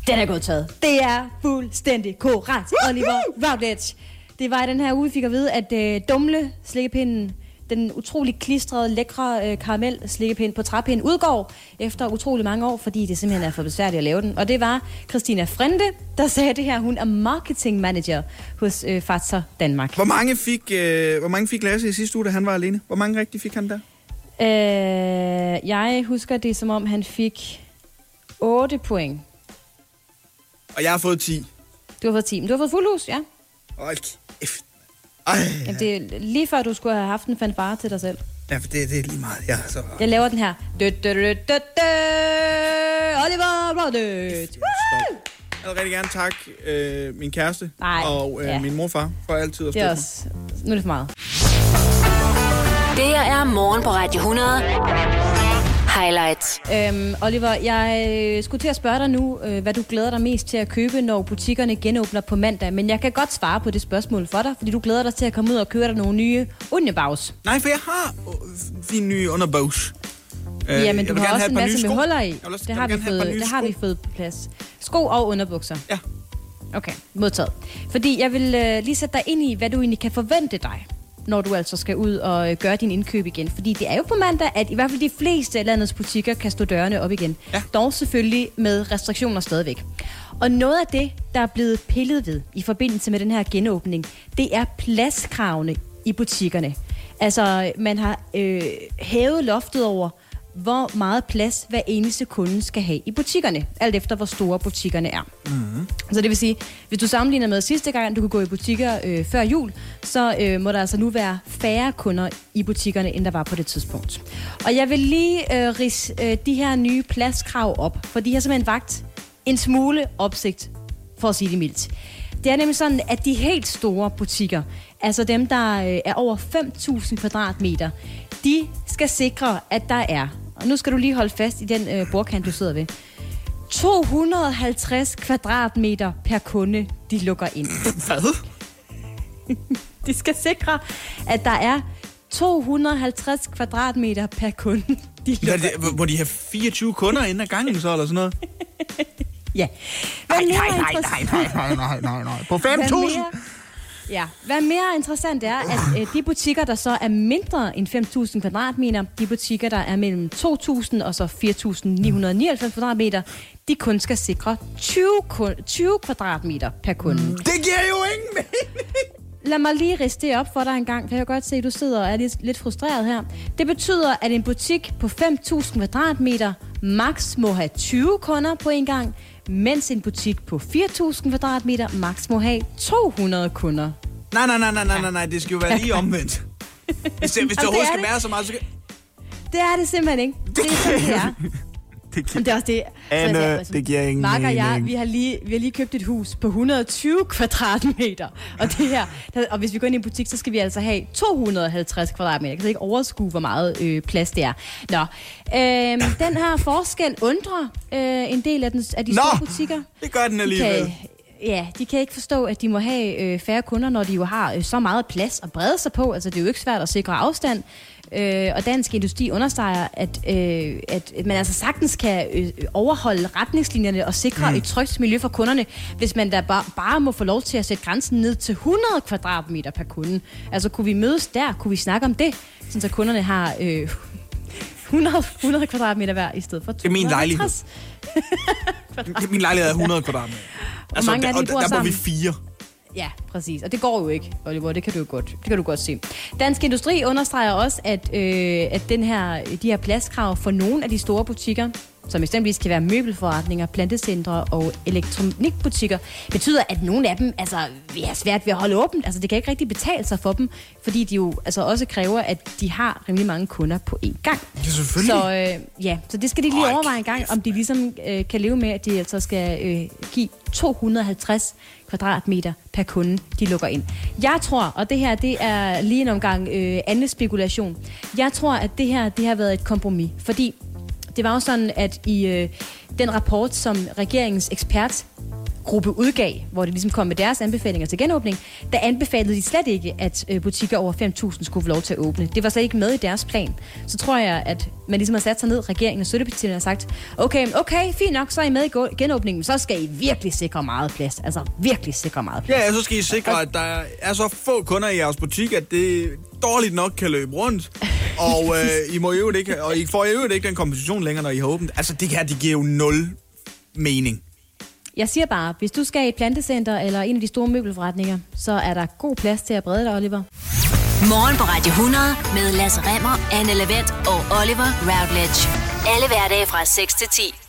Den er godt taget. Det er fuldstændig korrekt, Oliver Routledge. Det var i den her uge, vi fik at vide, at øh, dumle slikkepinden, den utrolig klistrede, lækre øh, karamel slikkepind på træpind, udgår efter utrolig mange år, fordi det simpelthen er for besværligt at lave den. Og det var Christina Frente, der sagde det her. Hun er marketing manager hos øh, Fatser Danmark. Hvor mange fik, øh, hvor mange fik Lasse i sidste uge, da han var alene? Hvor mange rigtig fik han der? Øh, jeg husker det, som om han fik 8 point. Og jeg har fået 10. Du har fået 10, men du har fået fuld hus, ja. Hold kæft. Ej, Jamen, det er lige før, du skulle have haft en fanfare til dig selv. ja, for det, det er lige meget. Ja, så... Jeg laver den her. Dø, dø, dø, dø, dø. Oliver Rodet. Jeg vil rigtig gerne takke øh, min kæreste Ej, og øh, ja. min morfar for altid at Det støtte er mig. også... Nu er det for meget. Det her er morgen på Radio 100. Highlights. Øhm, Oliver, jeg øh, skulle til at spørge dig nu, øh, hvad du glæder dig mest til at købe, når butikkerne genåbner på mandag. Men jeg kan godt svare på det spørgsmål for dig, fordi du glæder dig til at komme ud og købe dig nogle nye unjebags. Nej, for jeg har øh, fin nye underbogs. Øh, ja, men du har også en masse med sko. huller i. Også- Det har, vi fået, det har vi fået på plads. Sko og underbukser. Ja. Okay, modtaget. Fordi jeg vil øh, lige sætte dig ind i, hvad du egentlig kan forvente dig, når du altså skal ud og øh, gøre din indkøb igen. Fordi det er jo på mandag, at i hvert fald de fleste af landets butikker kan stå dørene op igen. Ja. Dog selvfølgelig med restriktioner stadigvæk. Og noget af det, der er blevet pillet ved i forbindelse med den her genåbning, det er pladskravene i butikkerne. Altså, man har øh, hævet loftet over, hvor meget plads hver eneste kunde skal have i butikkerne, alt efter hvor store butikkerne er. Mm-hmm. Så det vil sige, hvis du sammenligner med sidste gang, du kunne gå i butikker øh, før jul, så øh, må der altså nu være færre kunder i butikkerne, end der var på det tidspunkt. Og jeg vil lige øh, rise øh, de her nye pladskrav op, for de har simpelthen vagt en smule opsigt, for at sige det mildt. Det er nemlig sådan, at de helt store butikker, altså dem, der øh, er over 5.000 kvadratmeter, de skal sikre, at der er, og nu skal du lige holde fast i den øh, bordkant, du sidder ved, 250 kvadratmeter per kunde, de lukker ind. <laughs> Hvad? De skal sikre, at der er 250 kvadratmeter per kunde, de Hvad lukker det, hvor de har 24 kunder inden ad gangen så, eller sådan noget? <laughs> Ja. Nej, Hvad nej, nej, nej, nej, nej, nej, nej, nej. På Hvad 5.000? Ja, hvad mere interessant er, at øh, de butikker, der så er mindre end 5.000 kvadratmeter, de butikker, der er mellem 2.000 og så 4.999 kvadratmeter, de kun skal sikre 20, kun- 20 kvadratmeter per kunde. Det giver jo ingen mening. Lad mig lige riste det op for dig en gang, for jeg kan godt se, at du sidder og er lidt, lidt frustreret her. Det betyder, at en butik på 5.000 kvadratmeter max må have 20 kunder på en gang, mens en butik på 4.000 kvadratmeter max må have 200 kunder. Nej, nej, nej, nej, nej, nej, nej, det skal jo være lige omvendt. Hvis det, hvis det overhovedet er skal det. være så meget, så kan... Det er det simpelthen ikke. Det er sådan, det er. <laughs> Det, Men det er også det. Anne, Så altså, det giver ingen Mark og jeg, vi har, lige, vi har lige købt et hus på 120 kvadratmeter. Og, det her, der, og hvis vi går ind i en butik, så skal vi altså have 250 kvadratmeter. Jeg kan ikke overskue, hvor meget øh, plads det er. Nå, øh, den her forskel undrer øh, en del af, den, af de Nå, store butikker. det gør den De alligevel. Kan, ja, de kan ikke forstå, at de må have øh, færre kunder, når de jo har øh, så meget plads at brede sig på. Altså, det er jo ikke svært at sikre afstand. Øh, og Dansk Industri understreger, at, øh, at man altså sagtens kan øh, overholde retningslinjerne og sikre Mm. et trygt miljø for kunderne, hvis man da bare, bare må få lov til at sætte grænsen ned til 100 kvadratmeter per kunde. Altså, kunne vi mødes der? Kunne vi snakke om det? Sådan så kunderne har øh, 100, 100 kvadratmeter hver i stedet for 250. Det er min lejlighed. <laughs> Min lejlighed er 100 kvadratmeter. Altså, mange er der, og bor der bor vi fire. Ja, præcis. Og det går jo ikke, Oliver. Det kan du jo godt, det kan du godt se. Dansk Industri understreger også, at, øh, at den her, de her pladskrav for nogle af de store butikker, som eksempelvis kan være møbelforretninger, plantecentre og elektronikbutikker, betyder, at nogle af dem altså, vil have svært ved at holde åbent. Altså, det kan ikke rigtig betale sig for dem, fordi de jo altså, også kræver, at de har rimelig mange kunder på én gang. Ja, selvfølgelig. Så, øh, ja, så det skal de lige overveje en gang, om de ligesom øh, kan leve med, at de altså skal øh, give 250 kvadratmeter per kunde, de lukker ind. Jeg tror, og det her det er lige en omgang øh, anden spekulation, jeg tror, at det her det har været et kompromis, fordi det var jo sådan, at i øh, den rapport, som regeringens ekspert gruppe udgav, hvor de ligesom kom med deres anbefalinger til genåbning, der anbefalede de slet ikke, at øh, butikker over 5.000 skulle få lov til at åbne. Det var slet ikke med i deres plan. Så tror jeg, at man ligesom har sat sig ned, regeringen og støttepartierne har sagt, okay, okay, fint nok, så er I med i genåbningen, så skal I virkelig sikre meget plads. Altså virkelig sikre meget plads. Ja, så skal I sikre, at der er så få kunder i jeres butik, at det dårligt nok kan løbe rundt. Og <laughs> øh, I må jo ikke, og I får jo ikke den kompensation længere, når I har åbent. Altså, det her, det giver jo nul mening. Jeg siger bare, hvis du skal i et plantecenter eller en af de store møbelforretninger, så er der god plads til at brede dig, Oliver. Morgen på Radio 100 med Lasse Remmer, Anne Lavendt og Oliver Routledge. Alle hverdage fra 6 til 10.